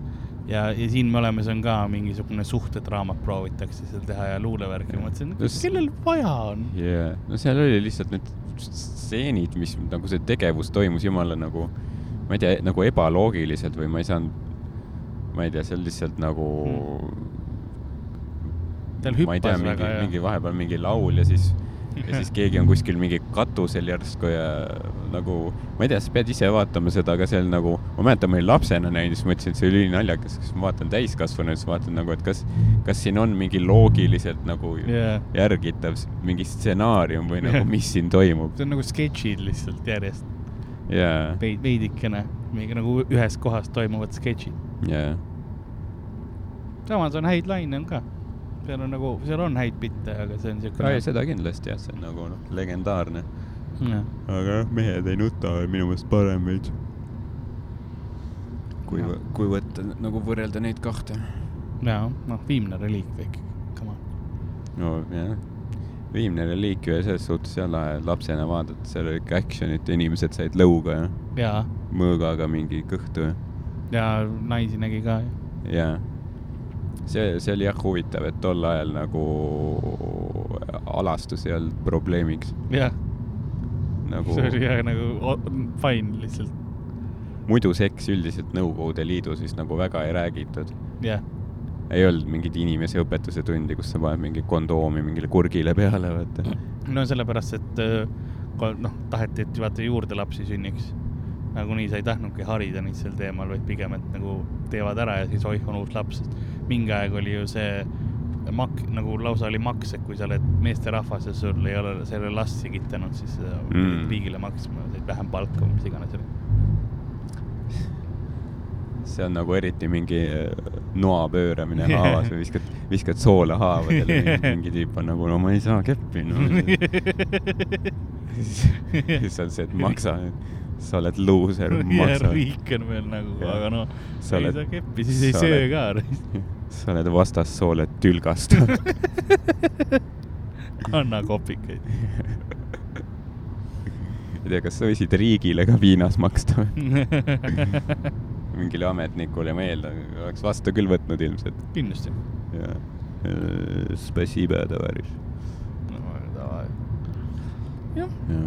Ja, ja siin me oleme, see on ka mingisugune suhtedraamat proovitakse seal teha ja luulevärki, ma mõtlesin, kellel vaja on? jaa, no seal oli lihtsalt need stseenid, mis nagu see tegevus toimus jumala nagu, ma ei tea, nagu ebaloogiliselt või ma ei saanud, ma ei tea, seal lihtsalt nagu hmm. ma ei tea, mingi, mingi vahepeal mingi laul ja siis ja siis (laughs) keegi on kuskil mingi katusel järsku ja nagu, ma ei tea, sa pead ise vaatama seda, aga seal nagu, ma mäletan, ma olin lapsena näinud, siis mõtlesin, et see oli ülinaljakas, siis ma vaatan täiskasvanu, siis vaatan nagu, et kas, kas siin on mingi loogiliselt nagu yeah. järgitav mingi stsenaarium või nagu mis siin toimub. see on nagu sketšid lihtsalt järjest yeah.. veid-, veidikene, mingi nagu ühes kohas toimuvad sketšid yeah.. samas on häid laine on ka seal on nagu, seal on häid bitte, aga see on siuke. ei, seda kindlasti jah, see on nagu noh, legendaarne. aga jah, Mehed ei nuta on minu meelest parem veits. kui, kui võtta nagu võrrelda neid kahte. jaa, noh, viimne reliikvia ikkagi, come on. no jah, viimne reliikvia selles suhtes jah lahe, lapsena vaadata, seal oli ikka action'it ja inimesed said lõuga ja. jaa. mõõgaga mingi kõhtu ja. ja naisi nägi ka. jaa see, see oli jah huvitav, et tol ajal nagu alastus ei olnud probleemiks. jah nagu.... see oli jah nagu fine lihtsalt. muidu seks üldiselt Nõukogude Liidus vist nagu väga ei räägitud. jah. Ei olnud mingit inimeseõpetuse tundi, kus sa paned mingi kondoomi mingile kurgile peale, vaata. no sellepärast, et äh, noh, taheti, et vaata juurde lapsi sünniks nagunii sa ei tahtnudki harida neid sel teemal, vaid pigem, et nagu teevad ära ja siis oih, on uus laps, sest mingi aeg oli ju see mak-, nagu lausa oli maks, et kui sa oled meesterahvas ja sul ei ole, sa ei ole last sigitanud, siis mm. riigile maksma, said vähem palka või mis iganes oli. See on nagu eriti mingi äh, noa pööramine (laughs) haavas või viskad, viskad soola haavadele, (laughs) mingi tüüp on nagu, no ma ei saa keppi no. (laughs) siis on see, et maksa sa oled luuser, maksa. riik on veel nagu, aga no, ei oled, saa keppi, siis ei söö ka. sa oled vastassoole tülgastav anna kopikaid ei tea, kas sa võisid riigile ka Viinas maksta või mingile ametnikule, ma eeldan, oleks vastu küll võtnud ilmselt. kindlasti. jaa. Spasiba, tavaris. no, davai. jah ja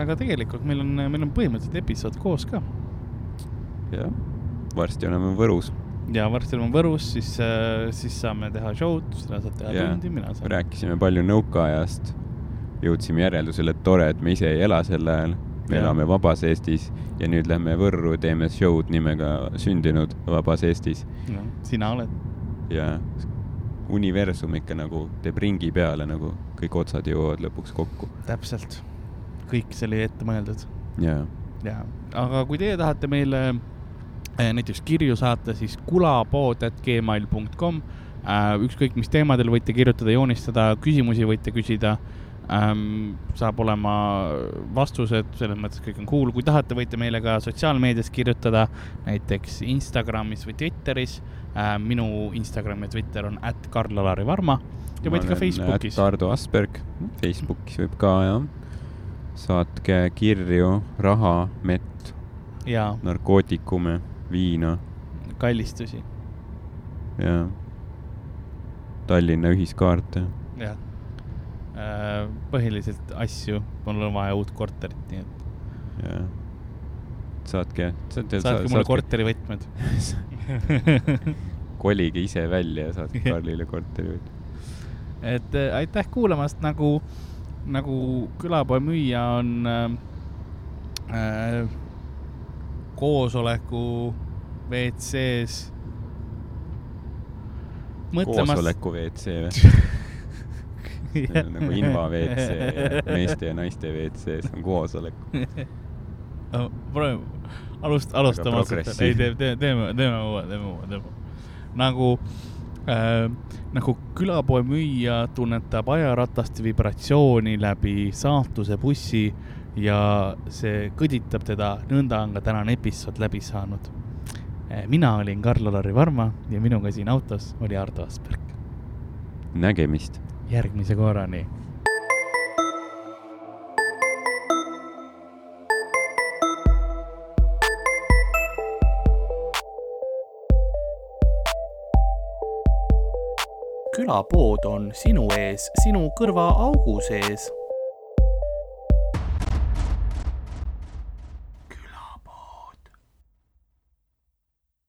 aga tegelikult meil on, meil on põhimõtteliselt episood koos ka. jah, varsti oleme Võrus. ja varsti oleme Võrus, siis, siis saame teha show'd, sina saad teha ja. tundi, mina saan. rääkisime palju nõukaajast, jõudsime järeldusele, et tore, et me ise ei ela sel ajal, me ja. elame vabas Eestis ja nüüd lähme Võrru, teeme show'd nimega Sündinud vabas Eestis. sina oled. ja universum ikka nagu teeb ringi peale, nagu kõik otsad jõuavad lõpuks kokku. täpselt kõik see oli ette mõeldud. jaa. jaa, aga kui teie tahate meile äh, näiteks kirju saata, siis kulapood.gmail.com äh,. ükskõik mis teemadel võite kirjutada, joonistada, küsimusi võite küsida ähm,. saab olema vastused, selles mõttes kõik on cool. kui tahate, võite meile ka sotsiaalmeedias kirjutada, näiteks Instagramis või Twitteris äh,. minu Instagram ja Twitter on at Karl-Alari Varma ja võite ka Facebookis. Ardo Asperg, Facebookis võib ka, jah saatke kirju raha, mett, narkootikume, viina. kallistusi. jaa. Tallinna ühiskaarte. Äh, põhiliselt asju, mul on vaja uut korterit, nii et. jah. saatke, saatke. saatke mulle korterivõtmed (laughs) kolige ise välja ja saatke Karlile korterivõtmed. et äh, aitäh kuulamast, nagu nagu külapoe müüja on äh, äh koosoleku WC-s. koosoleku WC või (laughs) (laughs) meil on nagu (laughs) inva-WC, meeste ja naiste WC-s on koosolek (laughs) oh, no,. proovime, alust-, alustame otsast, ei tee, tee, teeme, teeme uue, teeme uue, teeme uue. nagu äh,, nagu külapoe müüja tunnetab ajarataste vibratsiooni läbi saatuse bussi ja see kõditab teda, nõnda on ka tänane episood läbi saanud. Äh, mina olin Karl-Alari Varma ja minuga siin autos oli Ardo Asperg. nägemist järgmise korrani. Külapood on sinu ees, sinu kõrva augu sees.